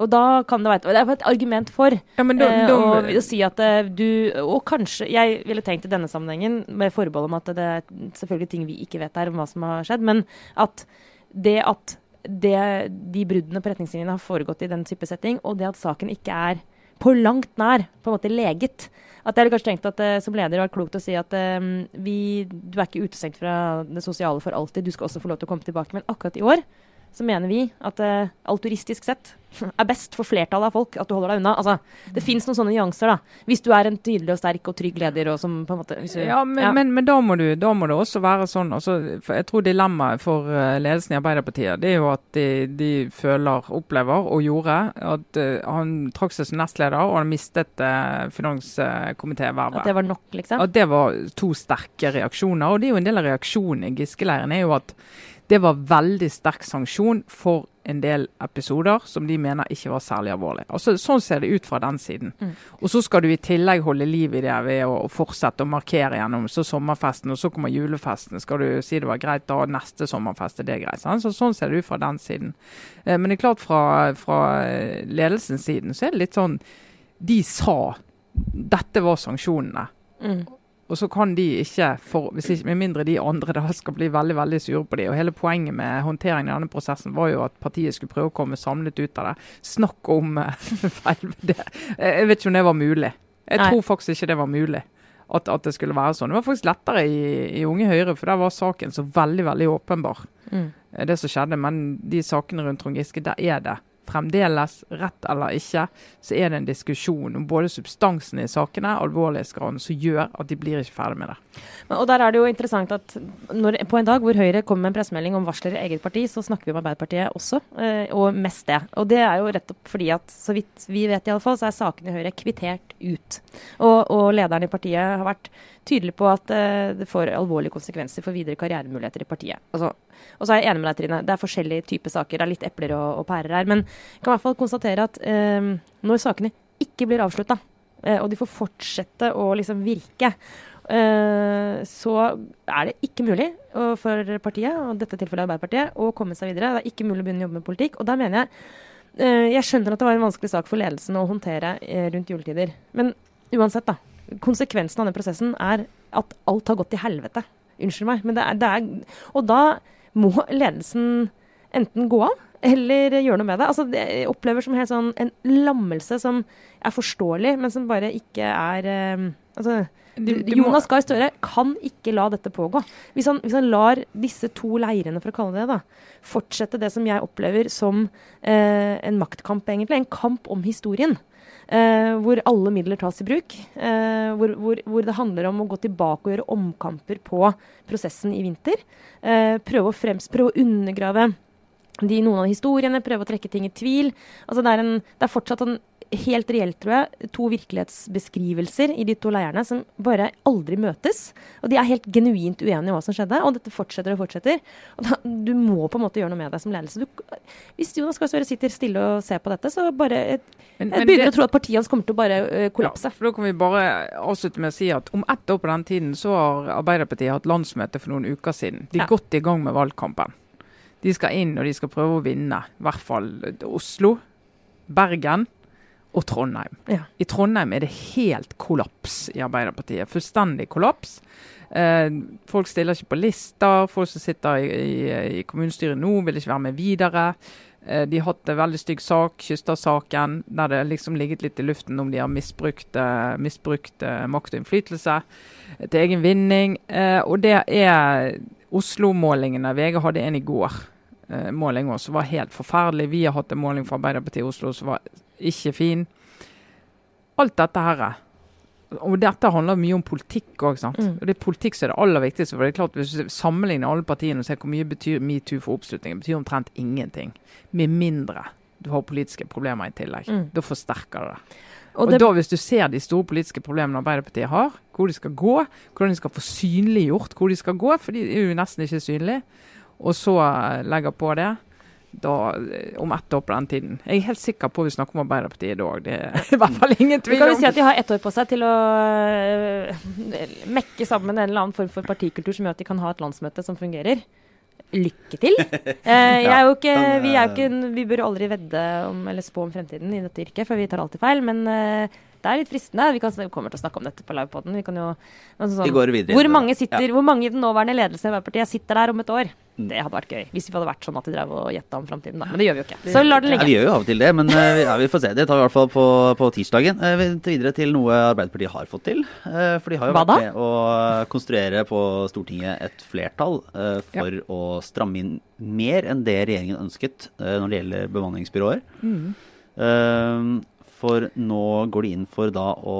Og da kan det være et, det er et argument for Ja, men da, eh, og å si at eh, du Og kanskje Jeg ville tenkt i denne sammenhengen, med forbehold om at det er selvfølgelig ting vi ikke vet her om hva som har skjedd, men at det at det, de bruddene på retningslinjene har foregått i den type setting, og det at saken ikke er på langt nær på en måte leget. At jeg hadde kanskje tenkt at uh, som leder var klokt å si at uh, vi, du er ikke utestengt fra det sosiale for alltid, du skal også få lov til å komme tilbake. Men akkurat i år så mener vi at uh, alturistisk sett er best for flertallet av folk at du holder deg unna. Altså, det fins noen sånne nyanser, da. Hvis du er en tydelig og sterk og trygg leder og som på en måte du, Ja, men, Men, men da, må du, da må det også være sånn Også, for Jeg tror dilemmaet for eh, ledelsen i Arbeiderpartiet det er jo at de, de føler, opplever og gjorde at uh, han trakk seg som nestleder og han mistet uh, finanskomitévervet. At det var nok, liksom. At det var to sterke reaksjoner. Og det er jo en del av reaksjonen i Giske-leiren er jo at det var veldig sterk sanksjon for en del episoder som de mener ikke var særlig alvorlige. Altså, sånn ser det ut fra den siden. Mm. Og så skal du i tillegg holde liv i det ved å, å fortsette å markere gjennom så sommerfesten, og så kommer julefesten. Skal du si det var greit, da neste sommerfest er det greit. Sånn, Så sånn ser det ut fra den siden. Eh, men det er klart fra, fra eh, ledelsens siden så er det litt sånn De sa dette var sanksjonene. Mm. Og så kan de ikke, for, hvis ikke, med mindre de andre da skal bli veldig veldig sure på de. Og Hele poenget med håndteringen i denne prosessen var jo at partiet skulle prøve å komme samlet ut av det. Snakk om eh, feil det. Jeg vet ikke om det var mulig. Jeg Nei. tror faktisk ikke det var mulig. at, at, det skulle være sånn. Det var faktisk lettere i, i Unge Høyre, for der var saken så veldig veldig åpenbar. Mm. Det som skjedde, Men de sakene rundt Trond Giske, der er det fremdeles, rett eller ikke, så er det en diskusjon om både substansen i sakene alvorlighetsgraden som gjør at de blir ikke ferdig med det. Og der er det jo interessant at når, på en dag hvor Høyre kommer med en pressemelding om varsler i eget parti, så snakker vi om Arbeiderpartiet også, eh, og mest det. Og det er jo rett opp fordi at så vidt vi vet i alle fall, så er sakene i Høyre kvittert ut. Og, og lederen i partiet har vært tydelig på at uh, det får alvorlige konsekvenser for videre karrieremuligheter i partiet. Altså, og så er jeg enig med deg, Trine. Det er forskjellige typer saker. Det er litt epler og, og pærer her. Men jeg kan i hvert fall konstatere at eh, når sakene ikke blir avslutta, eh, og de får fortsette å liksom virke, så er det ikke mulig for partiet, og dette tilfellet Arbeiderpartiet, å komme seg videre. Det er ikke mulig å begynne å jobbe med politikk. Og der mener jeg Jeg skjønner at det var en vanskelig sak for ledelsen å håndtere rundt juletider. Men uansett, da konsekvensen av den prosessen er at alt har gått til helvete. Unnskyld meg. Men det er, det er, og da må ledelsen enten gå av eller gjøre noe med det. Altså, jeg opplever som helt sånn en lammelse som er forståelig, men som bare ikke er um, altså, du, du Jonas Gahr Støre kan ikke la dette pågå. Hvis han, hvis han, lar disse to leirene, for å kalle det det, fortsette det som jeg opplever som eh, en maktkamp, egentlig. En kamp om historien. Uh, hvor alle midler tas i bruk. Eh, hvor, hvor, hvor, det handler om å gå tilbake og gjøre omkamper på prosessen i vinter. Eh, prøve, å frems, prøve å undergrave de, noen av historiene, prøve å trekke ting i tvil. Altså det, er en, det er fortsatt en helt reelt, tror jeg, to virkelighetsbeskrivelser i de to leirene som bare aldri møtes. Og de er helt genuint uenige i hva som skjedde, og dette fortsetter og fortsetter. Og da, du må på en måte gjøre noe med deg som ledelse. Du, hvis Jonas Gahr Støre sitter stille og ser på dette, så bare Jeg, men, jeg begynner det, å tro at partiet hans kommer til å bare uh, kollapse. Ja, for Da kan vi bare avslutte med å si at om ett år på den tiden så har Arbeiderpartiet hatt landsmøte for noen uker siden. De er ja. godt i gang med valgkampen. De skal inn og de skal prøve å vinne. I hvert fall Oslo, Bergen og Trondheim. Ja. I Trondheim er det helt kollaps i Arbeiderpartiet. Fullstendig kollaps. Eh, folk stiller ikke på lister. Folk som sitter i, i, i kommunestyret nå, vil ikke være med videre. Eh, de har hatt en veldig stygg sak, Kystad-saken, der det liksom ligget litt i luften om de har misbrukt, eh, misbrukt eh, makt og innflytelse til egen vinning. Eh, og det er Oslo-målingene. VG hadde en i går. Eh, måling også var helt forferdelig. Vi har hatt en måling fra Arbeiderpartiet i Oslo som var ikke fin. Alt dette her. Og dette handler mye om politikk òg. Mm. Og det er politikk som er det aller viktigste. for det er klart Hvis du sammenligner alle partiene og ser hvor mye betyr metoo for oppslutningen, betyr omtrent ingenting. Med mindre du har politiske problemer i tillegg. Mm. Da forsterker det det. Og, og da Hvis du ser de store politiske problemene Arbeiderpartiet har, hvor de skal gå, hvordan de skal få synliggjort hvor de skal gå, for de er jo nesten ikke synlige, og så legger på det da, om ett år på den tiden. Jeg er helt sikker på at vi snakker om Arbeiderpartiet da òg. Det er i hvert fall ingen tvil om. Kan vi si at de har ett år på seg til å uh, mekke sammen en eller annen form for partikultur som gjør at de kan ha et landsmøte som fungerer? Lykke til. Uh, er ikke, vi, er jo ikke, vi bør aldri vedde om, eller spå om fremtiden i dette yrket, for vi tar alltid feil. Men uh, det er litt fristende. Vi, kan, vi, kommer til å snakke om dette på livepoden. Vi, altså sånn, vi videre. Hvor mange, sitter, ja. hvor mange i den nåværende ledelsen i Arbeiderpartiet sitter der om et år? Mm. Det hadde vært gøy. Hvis vi hadde vært sånn at de drev og gjetta om framtiden. Men det gjør vi jo ikke. Så lar det ligge. Ja, vi gjør jo av og til det, men uh, ja, vi får se. Det tar vi i hvert fall på, på tirsdagen. Uh, vi tar videre til noe Arbeiderpartiet har fått til. Uh, for de har jo Hva vært da? med å konstruere på Stortinget et flertall for ja. å stramme inn mer enn det regjeringen ønsket når det gjelder bemanningsbyråer. Mm. For nå går de inn for da å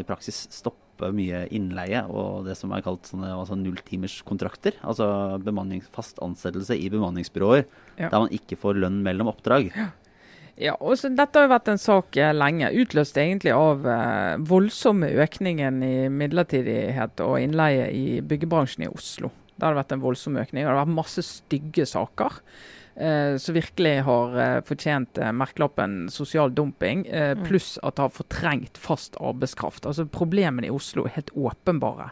i praksis stoppe mye innleie og det som er kalt sånne altså nulltimerskontrakter. Altså fast ansettelse i bemanningsbyråer ja. der man ikke får lønn mellom oppdrag. Ja. Ja, og Dette har jo vært en sak eh, lenge, utløst egentlig av eh, voldsomme økningen i midlertidighet og innleie i byggebransjen i Oslo. Der har det vært en voldsom økning. og Det har vært masse stygge saker som virkelig har eh, fortjent eh, merkelappen sosial dumping, eh, mm. pluss at det har fortrengt fast arbeidskraft. Altså Problemene i Oslo er helt åpenbare.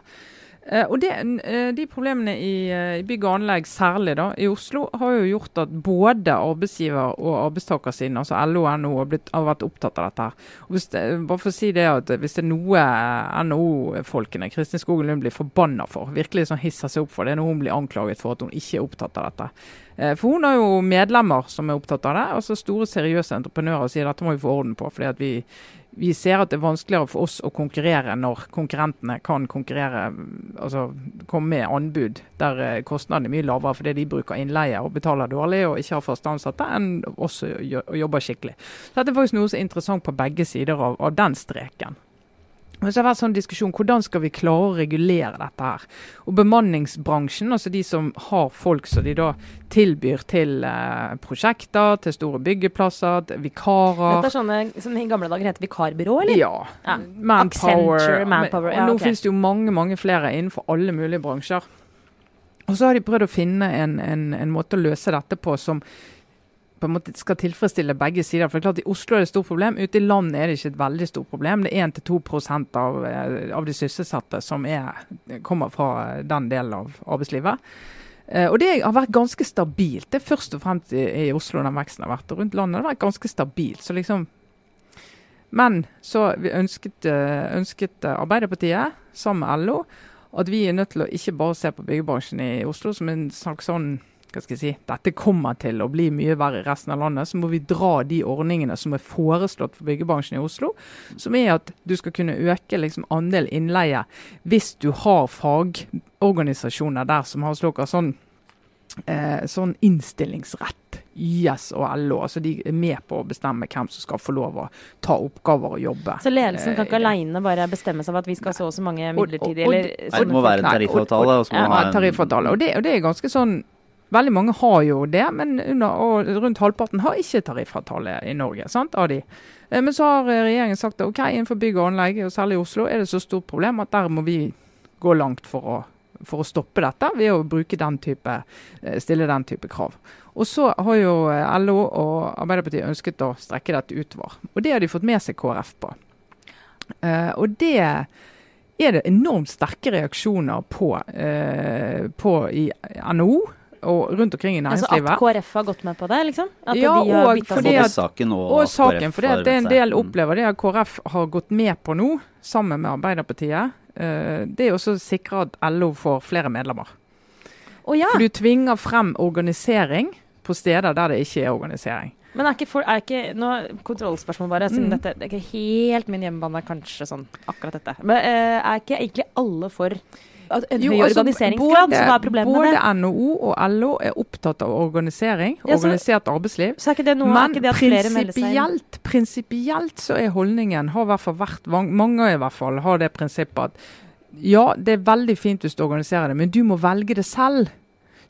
Uh, og det, uh, De problemene i, uh, bygg og anlegg, særlig da, i Oslo, har jo gjort at både arbeidsgiver- og arbeidstakersiden, altså LO og NHO, har, har, vært opptatt av dette. Og det, bare for å si det at Hvis det er noe NHO-folkene Kristin Skogen Lund blir forbanna for, virkelig sånn hisser seg opp for, det er når hun blir anklaget for at hun ikke er opptatt av dette. For hun har jo medlemmer som er opptatt av det. altså Store, seriøse entreprenører sier dette må vi få orden på. fordi at vi vi ser at det er vanskeligere for oss å konkurrere når konkurrentene kan konkurrere, altså komme med anbud der eh, kostnadene er mye lavere fordi de bruker innleie og betaler dårlig og ikke har fast ansatte, enn oss jobber skikkelig. Så Dette er faktisk noe som er interessant på begge sider av, av den streken. Men så har det vært sånn diskusjon, Hvordan skal vi klare å regulere dette? her? Og Bemanningsbransjen, altså de som har folk som de da tilbyr til eh, prosjekter, til store byggeplasser, til vikarer Dette er sånne som i gamle dager heter vikarbyrå, eller? Ja. Ja. Manpower. Accenture, Manpower, Men- ja, og nå finnes det jo mange mange flere innenfor alle mulige bransjer. Og så har de prøvd å finne en, en, en måte å løse dette på som på en måte skal tilfredsstille begge sider. For det er klart I Oslo er det et stort problem. Ute i landet er det ikke et veldig stort problem. Det er 1-2% av, eh, av de sysselsatte som er, kommer fra den delen av arbeidslivet. Eh, og det har vært ganske stabilt. Det er først og fremst i, i Oslo den veksten har vært. Og rundt landet har det vært ganske stabilt. Så liksom Men så ønsket, eh, ønsket eh, Arbeiderpartiet, sammen med LO, at vi er nødt til å ikke bare se på byggebransjen i Oslo som en slags sånn hva skal jeg si, dette kommer til å bli mye verre i resten av landet, så må vi dra de ordningene som er foreslått for byggebransjen i Oslo, som er at du skal kunne øke liksom andel innleie hvis du har fagorganisasjoner der som har slått sånn, eh, sånn innstillingsrett. YS og LO, altså de er med på å bestemme hvem som skal få lov å ta oppgaver og jobbe. Så ledelsen kan Eh, ikke aleine bare bestemme seg for at vi skal ha så og så mange Og- og- midlertidige og- eller det må være en tariffavtale. Og så må Ja, ha en tariffavtale. Og det, og det er ganske sånn Veldig mange har jo det, men under, rundt halvparten har ikke tariffavtale i Norge. sant, av de. Eh, Men så har eh, regjeringen sagt at ok, innenfor bygg og anlegg, og særlig i Oslo, er det så stort problem at der må vi gå langt for å, for å stoppe dette ved å bruke den type, eh, stille den type krav. Og så har jo LO og Arbeiderpartiet ønsket å strekke dette utover. Og det har de fått med seg KrF på. Uh, og det er det enormt sterke reaksjoner på, uh, på i NHO og rundt omkring i næringslivet. Altså at KrF har gått med på det, liksom? At Ja, de har og fordi at- saken og, og saken, for det, det er en del Mm. opplever det at KrF har gått med på nå, sammen med Arbeiderpartiet. eh, det er også å sikre at LO får flere medlemmer. Oh, ja. For du tvinger frem organisering på steder der det ikke er organisering. Men er ikke, for, er ikke nå, Kontrollspørsmål bare, siden Mm. dette det er ikke helt min hjemmebane, kanskje sånn akkurat dette. Men uh, er ikke egentlig alle for en Jo, høy altså, organiseringsgrad? både- så hva er problemet med det? Både NHO og LO er opptatt av organisering, Ja, så- organisert arbeidsliv. Så er ikke det noe Men det at flere prinsipielt, prinsipielt så er holdningen, har i hvert fall vært, mange i hvert fall, har det prinsippet at ja, det er veldig fint hvis du organiserer det, men du må velge det selv.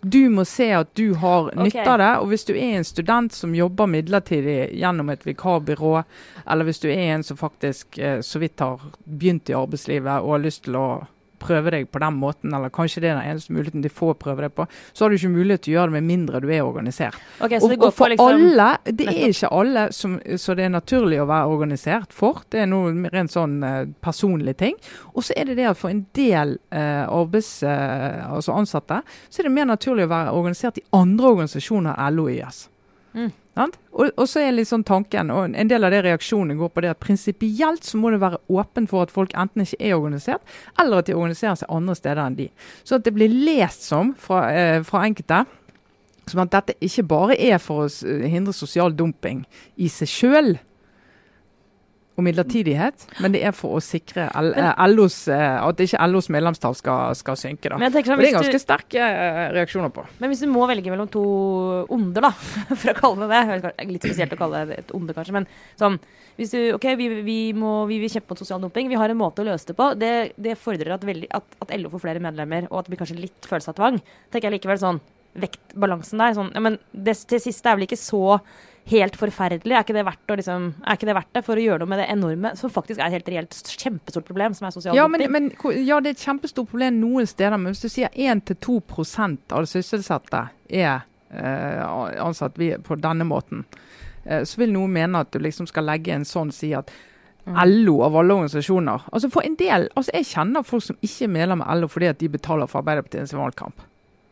Du må se at du har nytte av det. Og hvis du er en student som jobber midlertidig gjennom et vikarbyrå, eller hvis du er en som faktisk eh, så vidt har begynt i arbeidslivet og har lyst til å prøve deg på den måten, eller kanskje det er den eneste muligheten de får prøve deg på, så har du ikke mulighet til å gjøre det med mindre du er organisert. Okay, så Og, det går og for liksom alle, det er ikke alle som, så det er naturlig å være organisert for. Det er noe rent sånn uh, personlig ting. Og så er det det at for en del uh, arbeids, uh, altså ansatte, så er det mer naturlig å være organisert i andre organisasjoner enn LO og YS. Mm. Og, og så er litt sånn tanken, og en del av det reaksjonene går på det at prinsipielt så må det være åpen for at folk enten ikke er organisert, eller at de organiserer seg andre steder enn de. Så at det blir lest som fra, eh, fra enkelte som at dette ikke bare er for å hindre sosial dumping i seg sjøl og midlertidighet, men det er for å sikre L eh, LOs, eh, at ikke LOs medlemstall skal, skal synke. da. Sånn, det er ganske du, sterke eh, reaksjoner på. men hvis du må velge mellom to onder, da, for å kalle det det Litt spesielt å kalle det et onde, kanskje, men sånn hvis du, ok, vi, vi, må, vi vil kjempe mot sosial dumping. Vi har en måte å løse det på. Det, det fordrer at, veldig, at, at LO får flere medlemmer, og at det blir kanskje litt følelse av tvang. tenker jeg likevel sånn Vektbalansen der. Sånn, ja, men det til siste er vel ikke så helt forferdelig. Er ikke, det verdt å, liksom, er ikke det verdt det for å gjøre noe med det enorme, som faktisk er et helt reelt kjempestort problem, som er sosial Ja, men, men, ja, det er et kjempestort problem noen steder, men hvis du sier 1-2% av det sysselsatte er eh, ansatt vi- på denne måten, eh, så vil noen mene at du liksom skal legge en sånn si at Mm. LO av alle organisasjoner. Altså for en del, altså Jeg kjenner folk som ikke er medlem av LO fordi at de betaler for Arbeiderpartiets valgkamp.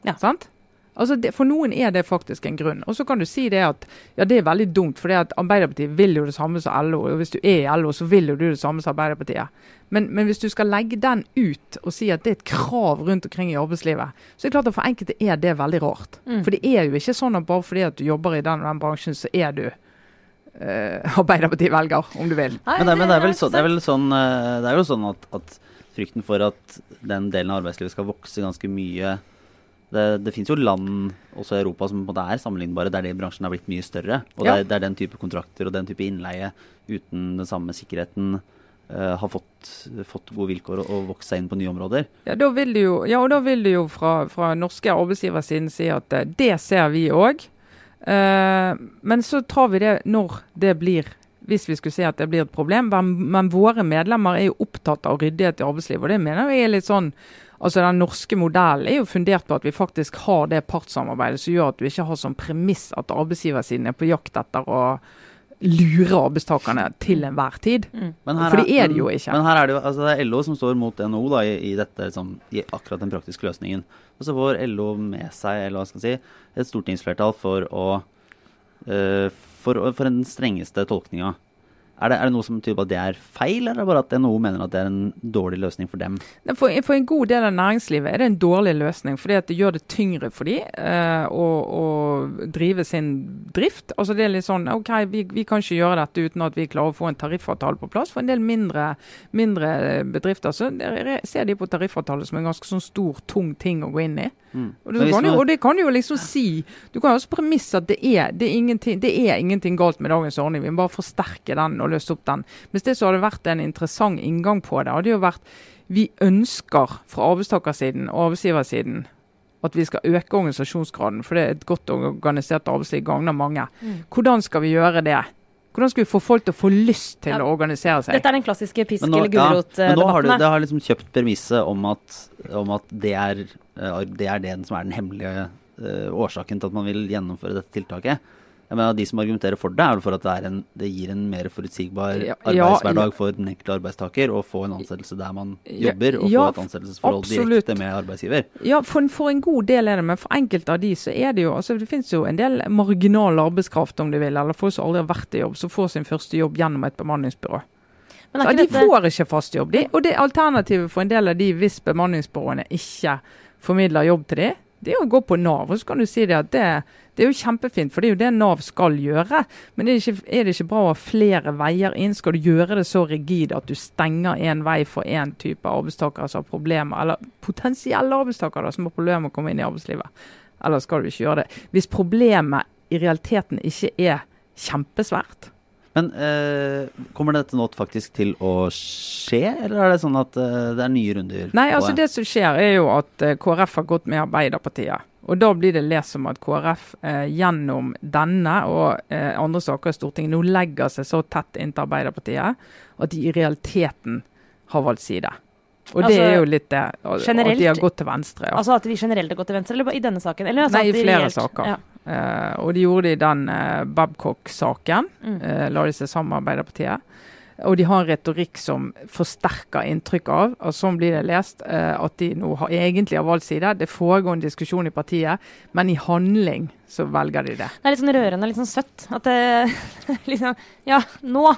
Ja. Sant? Altså det, For noen er det faktisk en grunn. Og så kan du si det at ja, det er veldig dumt, for Arbeiderpartiet vil jo det samme som LO. Og hvis du er i LO, så vil jo du det samme som Arbeiderpartiet. Men, men hvis du skal legge den ut og si at det er et krav rundt omkring i arbeidslivet, så er det klart at for enkelte er det veldig rart. Mm. For det er jo ikke sånn at bare fordi at du jobber i den og den bransjen, så er du eh, Arbeiderpartiet velger, om du vil. Nei, Men det, men det er vel, så, det er vel sånn eh, Det er jo sånn at, at frykten for at den delen av arbeidslivet skal vokse ganske mye Det, det finnes jo land også i Europa som på en måte er sammenlignbare, der de bransjen har blitt mye større. Og Ja. der, der den type kontrakter og den type innleie uten den samme sikkerheten uh, har fått, fått gode vilkår og, og vokst seg inn på nye områder. Ja, da vil det jo, ja, og da vil du jo fra, fra norske arbeidsgiversiden si at uh, det ser vi òg. men så tar vi det når det blir hvis vi skulle si at det blir et problem. Men, men våre medlemmer er jo opptatt av ryddighet i arbeidslivet. Og det mener jeg er litt sånn Altså Den norske modellen er jo fundert på at vi faktisk har det partssamarbeidet som gjør at du ikke har som premiss at arbeidsgiversiden er på jakt etter å lure arbeidstakerne til enhver tid. Mm. For det er det jo ikke. Men her er det jo altså det er LO som står mot NHO da, i, i, dette, liksom, i akkurat den praktiske løsningen. Og så får LO med seg eller hva skal jeg si, et stortingsflertall for, å, uh, for, for den strengeste tolkninga. Er det, er det noe som tyder på at det er feil, eller er bare at NHO mener at det er en dårlig løsning for dem? For, for en god del av næringslivet er det en dårlig løsning, fordi det gjør det tyngre for dem eh, å, å drive sin drift. Altså det er litt sånn OK, vi, vi kan ikke gjøre dette uten at vi klarer å få en tariffavtale på plass. For en del mindre, mindre bedrifter så ser de på tariffavtale som en ganske sånn stor, tung ting å gå inn i. Mm. Og, det kan jo, og det kan du jo liksom si Du kan jo også premisse at det er, det, er ingenting, det er ingenting galt med dagens ordning. Vi må bare forsterke den og løse opp den. Hvis det så hadde vært en interessant inngang på det, hadde jo vært vi ønsker fra arbeidstakersiden og arbeidsgiversiden at vi skal øke organisasjonsgraden, for det er et godt organisert arbeidsliv gagner mange. Mm. Hvordan skal vi gjøre det? Hvordan skal vi få folk til å få lyst til Ja. å organisere seg? Dette er den klassiske pisk- eller gulrot-debatten. ja, men nå har du, det har liksom kjøpt premisset om at, om at det, er, eh, det er det som er den hemmelige uh, årsaken til at man vil gjennomføre dette tiltaket. Jeg mener, De som argumenterer for det, er vel for at det, er en, det gir en mer forutsigbar Ja, arbeidshverdag ja. for den enkelte arbeidstaker, å få en ansettelse der man Ja, jobber, og ja, få et ansettelsesforhold absolutt. direkte med arbeidsgiver. Ja, for, for en god del er det, men for enkelte av de så er det jo altså Det finnes jo en del marginal arbeidskraft, om du vil, eller folk som aldri har vært i jobb, som får sin første jobb gjennom et bemanningsbyrå. Men Ja, de får ikke fast jobb. De, og det alternativet for en del av de hvis bemanningsbyråene ikke formidler jobb til de, det er å gå på Nav. Og så kan du si det at det, det er jo kjempefint, for det er jo det Nav skal gjøre. Men er det, ikke, er det ikke bra å ha flere veier inn? Skal du gjøre det så rigid at du stenger én vei for én type arbeidstakere som har problemer, eller potensielle arbeidstakere da, som har problemer med å komme inn i arbeidslivet? Eller skal du ikke gjøre det? Hvis problemet i realiteten ikke er kjempesvært, Men eh, kommer dette nå faktisk til å skje, eller er det sånn at eh, det er nye runder? Nei, altså det som skjer er jo at eh, KrF har gått med Arbeiderpartiet. Og da blir det lest som at KrF eh, gjennom denne og eh, andre saker i Stortinget nå legger seg så tett inntil Arbeiderpartiet at de i realiteten har valgt side. Og det Altså, er jo litt det. At de har gått til venstre. Ja. Altså at de generelt har gått til venstre, eller bare i denne saken? Eller altså Nei, i flere reelt- saker. Ja. Eh, og de gjorde det i den uh, Babcock-saken. Mm. eh, la de seg sammen med Arbeiderpartiet. Og de har en retorikk som forsterker inntrykk av, og sånn blir det lest, eh, at de nå har, egentlig har valgt side. Det foregår en diskusjon i partiet, men i handling så velger de det. Det er litt sånn rørende, litt sånn søtt. At det liksom Ja, nå!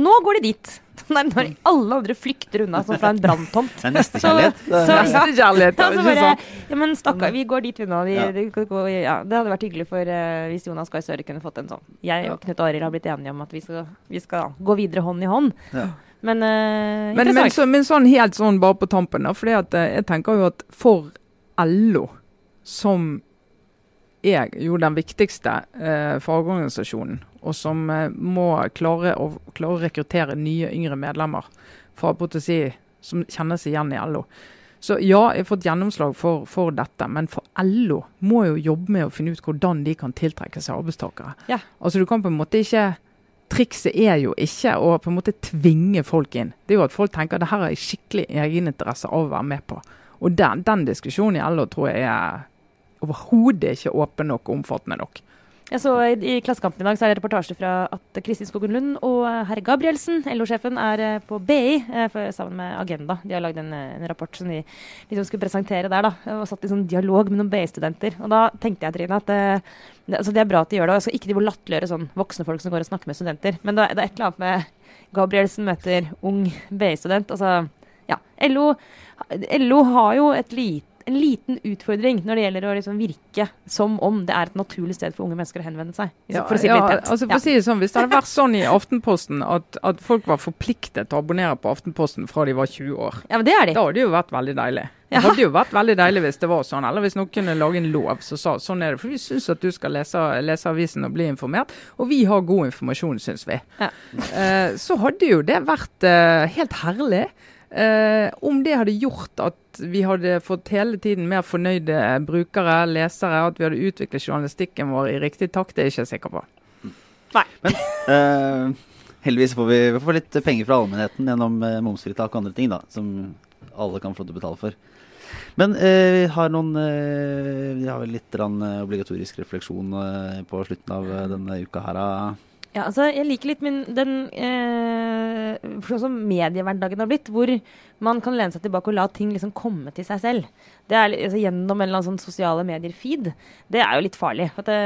Nå går de dit! Når, når alle andre flykter unna som fra en branntomt. Nestekjærlighet. Så- så- Nestekjærlighet, Ja, så bare, ja, men stakkar, vi går dit unna. De, Ja. de, ja, det hadde vært hyggelig for uh, hvis Jonas Gahr Støre kunne fått en sånn. Jeg og Knut Arild har blitt enige om at vi skal, vi skal gå videre hånd i hånd. Ja. Men, uh, Men, men, så, men sånn helt sånn bare på tampen, da. at eh, jeg tenker jo at for LO, som er jo den viktigste eh, fagorganisasjonen, og som eh, må klare å, klare å rekruttere nye, yngre medlemmer fra, si, som kjenner seg igjen i LO. Så ja, jeg har fått gjennomslag for, for dette, men for LO må jo jobbe med å finne ut hvordan de kan tiltrekke seg arbeidstakere. Ja. Altså Du kan på en måte ikke Trikset er jo ikke å på en måte tvinge folk inn. Det er jo at folk tenker det her har jeg skikkelig egeninteresse av å være med på. Og den, den diskusjonen i LO tror jeg er overhodet ikke åpen nok og omfattende nok. Jeg så i, I Klassekampen i dag så er det reportasje fra at Kristin Skogen Lund og eh, herr Gabrielsen, LO-sjefen, er eh, på BI eh, for, sammen med Agenda. De har lagd en, en rapport som de liksom skulle presentere der. da, Og satt i sånn dialog med noen BI-studenter. Og da tenkte jeg Trine, at det, det, altså det er bra at de gjør det. og Jeg skal ikke de latterliggjøre sånn voksne folk som går og snakker med studenter. Men det, det er et eller annet med Gabrielsen møter ung BI-student. altså ja, LO, LO har jo et lite en liten utfordring når det gjelder å liksom virke som om det er et naturlig sted for unge mennesker å henvende seg. Ja, for å si det ja, litt pent. altså for å si det sånn, Hvis det hadde vært sånn i Aftenposten at, at folk var forpliktet til å abonnere på Aftenposten fra de var 20 år, ja, men det er de. da hadde det jo vært veldig deilig. Det hadde jo vært veldig deilig hvis det var sånn, eller hvis noen kunne lage en lov som sa sånn er det. For vi syns at du skal lese, lese avisen og bli informert, og vi har god informasjon, syns vi. Ja. Eh, så hadde jo det vært eh, helt herlig. Eh, om det hadde gjort at vi hadde fått hele tiden mer fornøyde brukere, lesere, at vi hadde utviklet journalistikken vår i riktig takt, det er jeg ikke sikker på. Eh, heldigvis får vi, vi får litt penger fra allmennheten gjennom uh, momsfritak og andre ting, da, som alle kan få lov til å betale for. Men eh, vi har noen eh, Vi har vel litt grann, eh, obligatorisk refleksjon på slutten av denne uka her. Ja, altså, jeg liker litt min, den eh, sånn som mediehverdagen har blitt, hvor man kan lene seg tilbake og la ting liksom komme til seg selv. Det er, altså, gjennom en eller annen sånn sosiale medier-feed. Det er jo litt farlig. Det,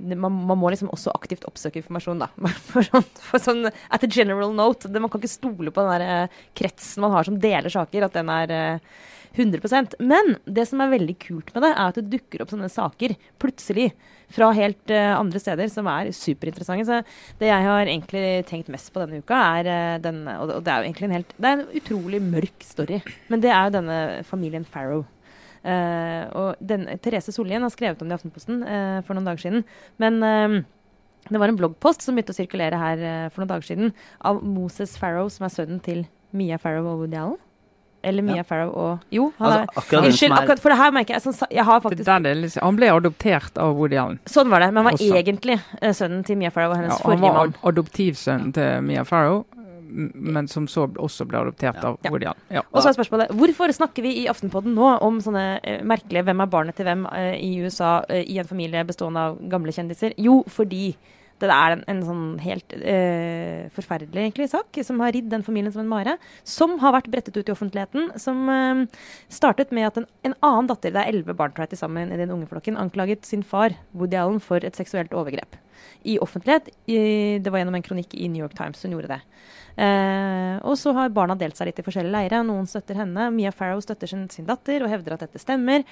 det, man, man må liksom også aktivt oppsøke informasjon, da. For sånn, for sånn at a general note. Det, man kan ikke stole på den der eh, kretsen man har som deler saker, at den er eh, 100% Men det som er veldig kult med det, er at det dukker opp sånne saker plutselig fra helt uh, andre steder som er superinteressante. Så det jeg har egentlig tenkt mest på denne uka, er uh, den og det er jo egentlig en helt Det er en utrolig mørk story. Men det er jo denne familien Farrow. Uh, og den, Therese Sollien har skrevet om det i Aftenposten uh, for noen dager siden. Men uh, det var en bloggpost som begynte å sirkulere her for noen dager siden, av Moses Farrow, som er sønnen til Mia Farrow og Woody Allen. Eller Mia Ja. Farrow og Jo, han Altså, akkurat er Unnskyld, akkurat for det her merker jeg sånn, Jeg har faktisk er han ble adoptert av Woody Allen. Sånn var det. Men han var Også. egentlig sønnen til Mia Farrow og hennes Ja, han forrige var mann. ad adoptivsønnen til Mia Farrow, men som så også ble adoptert Ja. av Woody Allen. Ja. Og så er spørsmålet hvorfor snakker vi i Aftenpodden nå om sånne eh, merkelige 'Hvem er barnet til hvem?' eh, i USA eh, i en familie bestående av gamle kjendiser? Jo, fordi det er en, en sånn helt eh, forferdelig egentlig sak som har ridd den familien som en mare. Som har vært brettet ut i offentligheten. Som eh, startet med at en, en annen datter, det er elleve barn til sammen i den unge flokken, anklaget sin far, Woody Allen, for et seksuelt overgrep. I offentlighet. I, det var gjennom en kronikk i New York Times hun gjorde det. Eh, og så har barna delt seg litt i forskjellige leirer. Noen støtter henne. Mia Farrow støtter sin, sin datter og hevder at dette stemmer.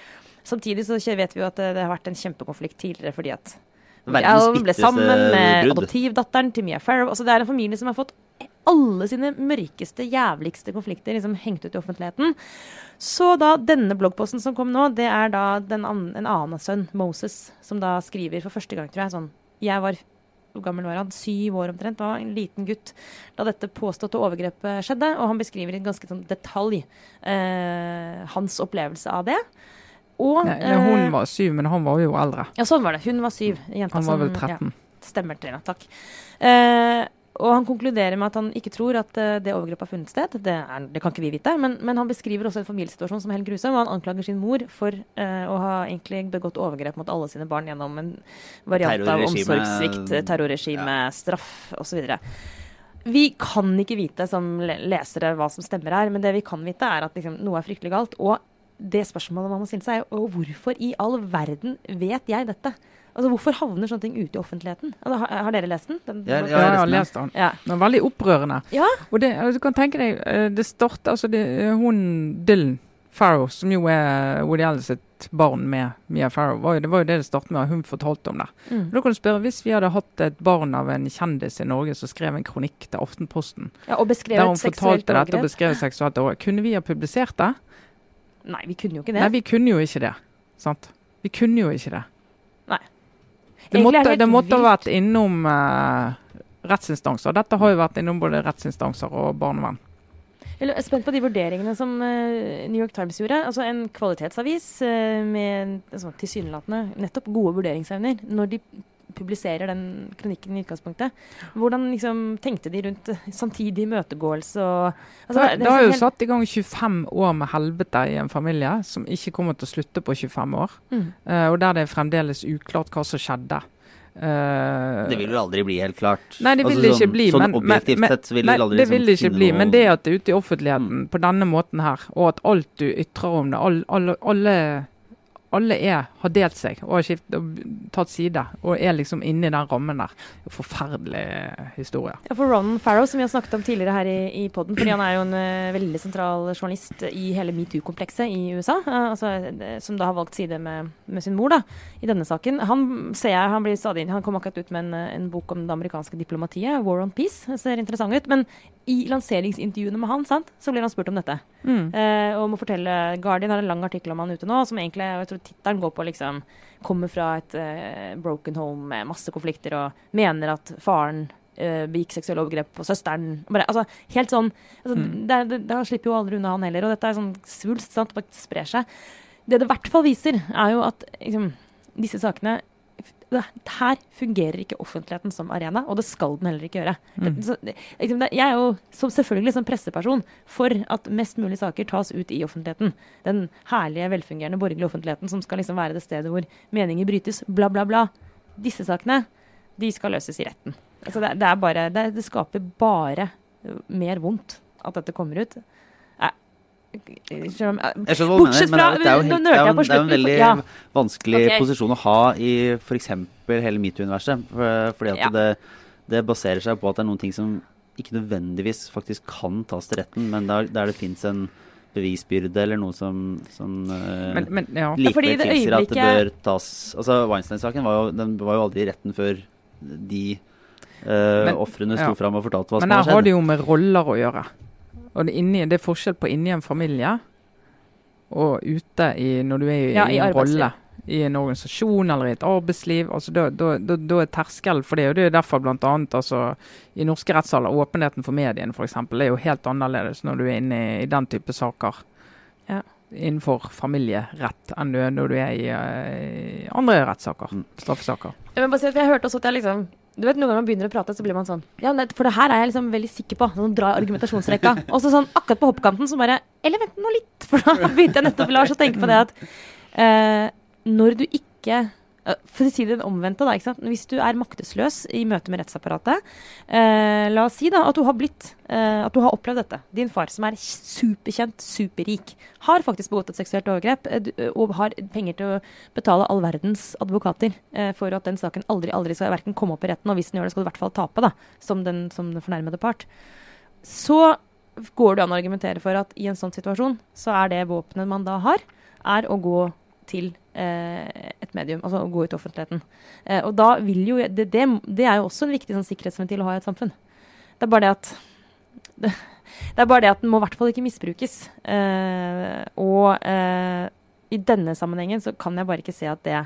Samtidig så vet vi jo at det, det har vært en kjempekonflikt tidligere fordi at Verdens ble sammen med adoptivdatteren til Mia Farrow. Altså det er en familie som har fått alle sine mørkeste, jævligste konflikter liksom hengt ut i offentligheten. Så da denne bloggposten som kom nå, det er da den an en annen sønn, Moses, som da skriver for første gang, tror jeg, sånn Jeg var hvor gammel var han? Syv år omtrent. Var en liten gutt da dette påståtte overgrepet skjedde. Og han beskriver i ganske sånn detalj eh, hans opplevelse av det. Og Nei, nei, hun eh, var syv, men han var jo eldre. Ja, sånn var det. Hun var syv. Jenta Han var vel som- ja. Stemmer, Trine. Takk. Eh, og han konkluderer med at han ikke tror at uh, det overgrepet har funnet sted. Det, er, det kan ikke vi vite, men, men han beskriver også en familiesituasjon som helt grusom. Og han anklager sin mor for uh, å ha egentlig begått overgrep mot alle sine barn gjennom en variant av omsorgssvikt, terrorregime, ja. straff osv. Vi kan ikke vite som lesere hva som stemmer her, men det vi kan vite, er at liksom, noe er fryktelig galt. Og det spørsmålet man må stille seg, er hvorfor i all verden vet jeg dette? Altså, Hvorfor havner sånne ting ute i offentligheten? Altså, har, har dere lest den? den Ja, Ja, jeg har lest den. ja. Den er veldig opprørende. Ja. Og det, altså, du kan tenke deg, eh, det starter altså det, hun Dylan Farrow, som jo er Woody Allen sitt barn med Mia Farrow, var jo, det var jo det det startet med, og hun fortalte om det. Mm. Da kan du spørre, Hvis vi hadde hatt et barn av en kjendis i Norge som skrev en kronikk til Aftenposten, ja, Og der hun seksuelt fortalte dette og beskrev seksuelt overgrep, kunne vi ha publisert det? Nei, vi kunne jo ikke det. Nei, vi kunne jo ikke det. sant? Vi kunne jo ikke det. Det måtte, det måtte ha vært innom uh, rettsinstanser. Dette har jo vært innom både rettsinstanser og barnevern. Jeg er spent på de vurderingene som eh, New York Times gjorde. Altså En kvalitetsavis eh, med altså, tilsynelatende nettopp gode vurderingsevner når de publiserer den kronikken i utgangspunktet. Hvordan liksom tenkte de rundt eh, samtidig imøtegåelse og altså, det, det det har er jo helt- satt i gang 25 år med helvete i en familie, som ikke kommer til å slutte på 25 år. Mm. Uh, og der det er fremdeles uklart hva som skjedde. Uh, Det vil vel aldri bli helt klart. Nei, det vil Altså, det ikke sånn- bli. Sånn men, objektivt men, sett så vil nei, det aldri det vil liksom det ikke bli. noe- Men det at det er ute i offentligheten på denne måten her, og at alt du ytrer om det, all, all, alle, alle er, har delt seg og har skift, og tatt side. Og er liksom inne i den rammen der. Forferdelig historie. Ja, for Ron Farrow, som vi har snakket om tidligere her i, i poden, fordi han er jo en uh, veldig sentral journalist i hele metoo-komplekset i USA, uh, altså, som da har valgt side med, med, sin mor da, i denne saken. Han ser jeg, han blir stadig Han kom akkurat ut med en, en bok om det amerikanske diplomatiet, 'War on Peace'. Det ser interessant ut. men i lanseringsintervjuene med han sant, så blir han spurt om dette. Mm. Uh, og må fortelle, Guardian har en lang artikkel om han ute nå, som egentlig jeg tror tittelen går på liksom Kommer fra et uh, broken home med masse konflikter og mener at faren uh, begikk seksuelle overgrep på søsteren. Bare, altså, helt sånn altså, mm. det, det, det, slipper jo aldri unna han heller. Og dette er sånn svulst. sant, Bare sprer seg. Det det i hvert fall viser, er jo at liksom, disse sakene her fungerer ikke offentligheten som arena, og det skal den heller ikke gjøre. Mm. Så, liksom, jeg er jo som selvfølgelig som presseperson for at mest mulig saker tas ut i offentligheten. Den herlige, velfungerende borgerlige offentligheten som skal liksom være det stedet hvor meninger brytes, bla, bla, bla. Disse sakene, de skal løses i retten. Altså, det, det, bare, det, det skaper bare mer vondt at dette kommer ut. Mener, men det er, jo, en veldig ja. vanskelig okay. posisjon å ha i f.eks. hele metoo-universet. Fordi at ja. det, det, baserer seg på at det er noen ting som ikke nødvendigvis faktisk kan tas til retten, men der, der det fins en bevisbyrde eller noe som, som uh, men, men, ja. likevel tilsier at det bør tas Altså Weinstein-saken var, var, jo aldri i retten før de uh, ofrene sto ja. fram og fortalte hva som hadde skjedd. Men her har det jo med roller å gjøre. Og det, inni, det er forskjell på inni en familie og ute i, når du er i, ja, i, i en rolle. I en organisasjon eller i et arbeidsliv. altså Da, da, da, da er terskelen for det. og Det er derfor annet, altså, I norske rettssaler åpenheten for mediene for eksempel, er jo helt annerledes når du er inne i, i den type saker. Ja. Innenfor familierett enn du, når du er i, i andre rettssaker. Mm. Straffesaker. Jeg, si jeg hørte også at jeg liksom du vet, Noen ganger man begynner å prate, så blir man sånn Ja, for det her er jeg liksom veldig sikker på. Sånn dra argumentasjonsrekka. Og så sånn akkurat på hoppkanten så bare Eller vent nå litt! For da begynte jeg nettopp Lars å tenke på det at eh, når du ikke for å si det omvendte, da. ikke sant? Hvis du er maktesløs i møte med rettsapparatet eh, La oss si da at du har blitt eh, At du har opplevd dette. Din far, som er superkjent, superrik, har faktisk begått et seksuelt overgrep eh, eh, og har penger til å betale all verdens advokater eh, for at den saken aldri aldri skal verken komme opp i retten, og hvis den gjør det, skal du i hvert fall tape, da, som den, som den fornærmede part. Så går det an å argumentere for at i en sånn situasjon, så er det våpenet man da har, er å gå til eh, et medium, altså å gå ut i offentligheten. Eh, og da vil jo det, det, det, er jo også en viktig sånn, sikkerhetsventil å ha i et samfunn. Det er bare det at det, det er bare det at den må i hvert fall ikke misbrukes. Eh, og eh, i denne sammenhengen så kan jeg bare ikke se at det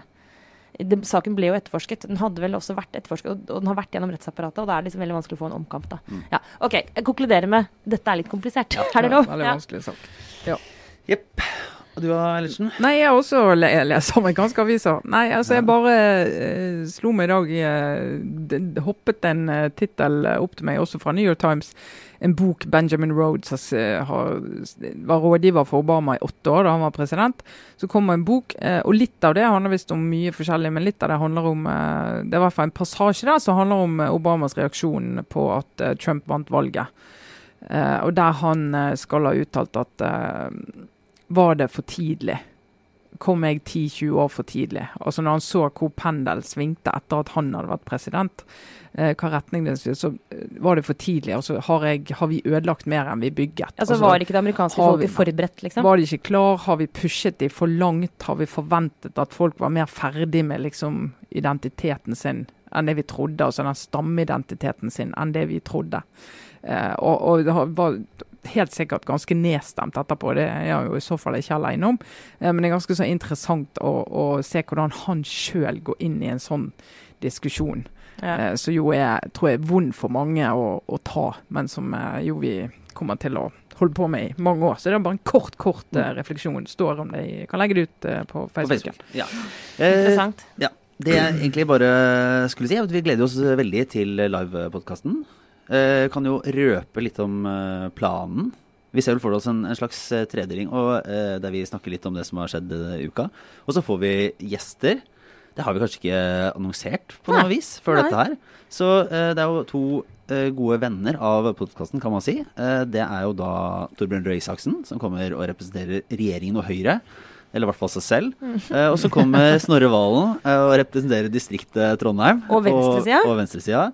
det, saken ble jo etterforsket. Den hadde vel også vært etterforsket, og, og den har vært gjennom rettsapparatet. Og da er det liksom veldig vanskelig å få en omkamp. da. Mm. Ja, ok, Jeg konkluderer med dette er litt komplisert. Ja, er det lov? Veldig vanskelig sak. Ja. Jepp. Og du da, Ellertsen? Nei, jeg også leser amerikanske aviser. Nei, altså jeg bare eh, slo meg i dag eh, hoppet en eh, tittel opp til meg, også fra New York Times. En bok Benjamin Rhodes har, har, var rådgiver for Obama i åtte år da han var president. Så kommer en bok, eh, og litt av det handler visst om mye forskjellig, men litt av det handler om eh, Det er i hvert fall en passasje der som handler om eh, Obamas reaksjon på at Trump vant valget. og der han skal ha uttalt at var det for tidlig? Kom jeg 10-20 år for tidlig? Altså Når han så hvor pendelen svingte etter at han hadde vært president, eh, hva retning det så eh, var det for tidlig. Altså har, jeg, har vi ødelagt mer enn vi bygget? Altså, altså Var ikke det amerikanske folket forberedt, liksom? Var de ikke klar? Har vi pushet de for langt? Har vi forventet at folk var mer ferdig med liksom identiteten sin enn det vi trodde? Altså den stammeidentiteten sin enn det vi trodde? Eh, og, og det var helt sikkert ganske nedstemt etterpå, det er jeg jo i så fall ikke alene om. Eh, men det er ganske så interessant å, å se hvordan han sjøl går inn i en sånn diskusjon. Ja. Eh, som jo er tror jeg, vond for mange å, å ta, men som eh, jo vi kommer til å holde på med i mange år. Så det er bare en kort kort mm. refleksjon. Står om det Jeg kan legge det ut på Facebook. På Facebook. Ja. Interessant. ja. Det jeg egentlig bare skulle si, er at vi gleder oss veldig til livepodkasten. Uh, kan jo røpe litt om uh, planen. Vi ser vel for oss en, en slags uh, tredeling uh, der vi snakker litt om det som har skjedd i uka. Og så får vi gjester. Det har vi kanskje ikke annonsert på noe vis før Nei. dette her. Så det er jo to gode venner av podkasten, kan man si. det er jo da Torbjørn Røe Isaksen, som kommer og representerer regjeringen og Høyre eller i hvert fall seg selv. Eh, og så kommer Snorre Valen eh, og representerer distriktet Trondheim. Og venstresida. Og, og venstresida.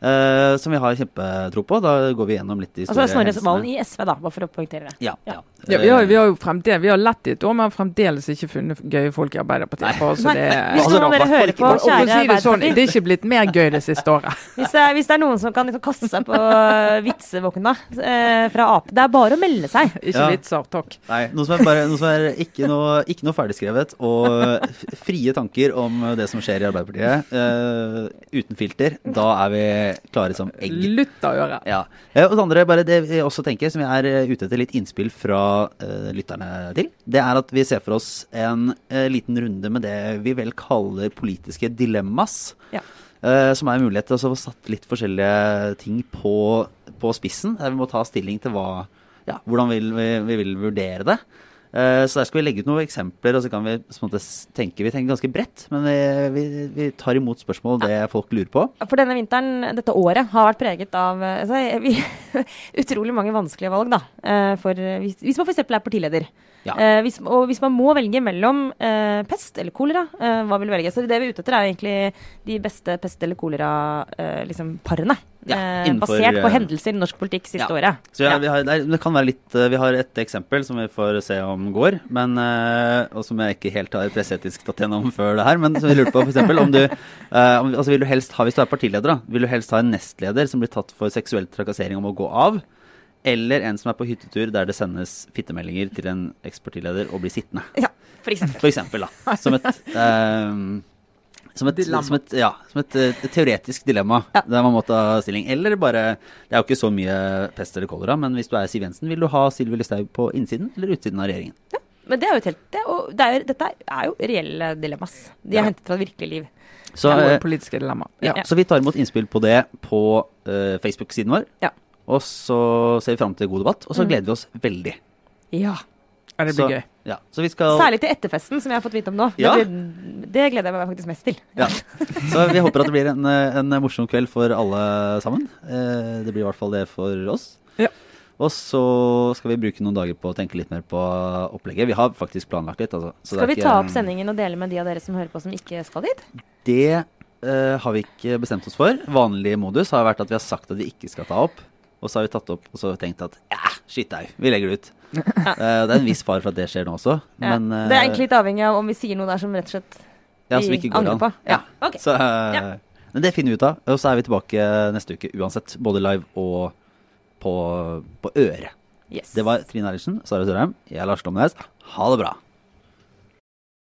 Eh, som vi har kjempetro på. Da går vi gjennom litt de Altså Snorre. Valen i SV, da, bare for å poengtere det. Ja, ja. Ja, vi, har, vi har jo fremdeles, vi har lett i et år, men fremdeles ikke funnet gøye folk i Arbeiderpartiet. På, så Nei, det, hvis Altså, noen av dere hører på, kjære si det sånn, det er ikke blitt mer gøy det siste året. hvis det, hvis det er noen som kan liksom kaste seg på uh, vitsevogna eh, fra Ap, det er bare å melde seg. Ikke Ja. vitser, takk. Nei, noe som er, bare, noe som er ikke, noe, ikke noe ferdigskrevet, og frie tanker om det som skjer i Arbeiderpartiet. uh, uten filter. Da er vi klare som egg. Lutt av øret. Ja. Eh, Og det andre, bare det vi også tenker, som vi er eh, ute etter litt innspill fra uh, lytterne til, det er at vi ser for oss en uh, liten runde med det vi vel kaller politiske dilemmas. Ja. Uh, som er en mulighet til å få satt litt forskjellige ting på, på spissen. Der vi må ta stilling til hva, ja, hvordan vil vi, vi vil vurdere det. Eh, så der skal vi legge ut noen eksempler, og så kan vi måte tenke Vi tenker ganske bredt, men vi, vi, tar imot spørsmål og det folk lurer på. For denne vinteren, dette året, har vært preget av eh, altså, vi, utrolig mange vanskelige valg, da. Eh, For eh, hvis, hvis man f.eks. er partileder. Ja. Eh, hvis, og hvis man må velge mellom eh, pest eller kolera, eh, hva vil du velge? Så det vi er ute etter, er egentlig de beste pest- eller kolera-parene. liksom, parene. Ja, eh, innenfor, basert på eh, hendelser i norsk politikk siste ja. året. Så ja, har, det, kan være litt eh, Vi har et eksempel som vi får se om går, men, og som jeg ikke helt har presseetisk tatt gjennom før det her. Men som vi lurte på, eksempel, om du, om, altså vil du helst ha, Hvis du er partileder, da, vil du helst ha en nestleder som blir tatt for seksuell trakassering om å gå av? Eller en som er på hyttetur der det sendes fittemeldinger til en ekspartileder og blir sittende? Ja, for eksempel. For eksempel, da. Som et ehm, som et, som et, ja, som et, et teoretisk dilemma Ja. der man må ta stilling. Eller bare Det er jo ikke så mye pest eller kolera, men hvis du er Siv Jensen, vil du ha Sylvi Listhaug på innsiden eller utsiden av regjeringen? Ja, Men det er jo et helt det er, det er, Dette er jo reelle dilemmas. De er Ja. hentet fra et virkelig liv. Så, Gode eh, politiske dilemma. ja, Ja. så vi tar imot innspill på det på uh, Facebook-siden vår. Ja. Og så ser vi fram til god debatt, og så Mm. gleder vi oss veldig. Ja. Det det så, blir gøy. Ja, så vi skal Særlig til etterfesten, som jeg har fått vite om nå. Ja. Det, det gleder jeg meg faktisk mest til. Ja. Så vi håper at det blir en, en morsom kveld for alle sammen. Eh, Det blir i hvert fall det for oss. Ja. Og så skal vi bruke noen dager på å tenke litt mer på opplegget. Vi har faktisk planlagt litt. Altså. Så Skal vi er ta opp sendingen og dele med de av dere som hører på som ikke skal dit? Det eh, har vi ikke bestemt oss for. Vanlig modus har vært at vi har sagt at vi ikke skal ta opp. Og så har vi tatt opp og så tenkt at ja, skitt au, vi legger det ut. Eh, det er en viss fare for at det skjer nå også. Ja. Men, det er eh, egentlig litt avhengig av om vi sier noe der som rett og slett ja, som vi ikke går angrer på. Ja. Okay. Så, uh. Men det finner vi ut av. Og så er vi tilbake neste uke uansett. Både live og på, på øret. Yes. Det var Trine Eilertsen, Sara Sørheim. Jeg er Lars Lomnes. Ha det bra.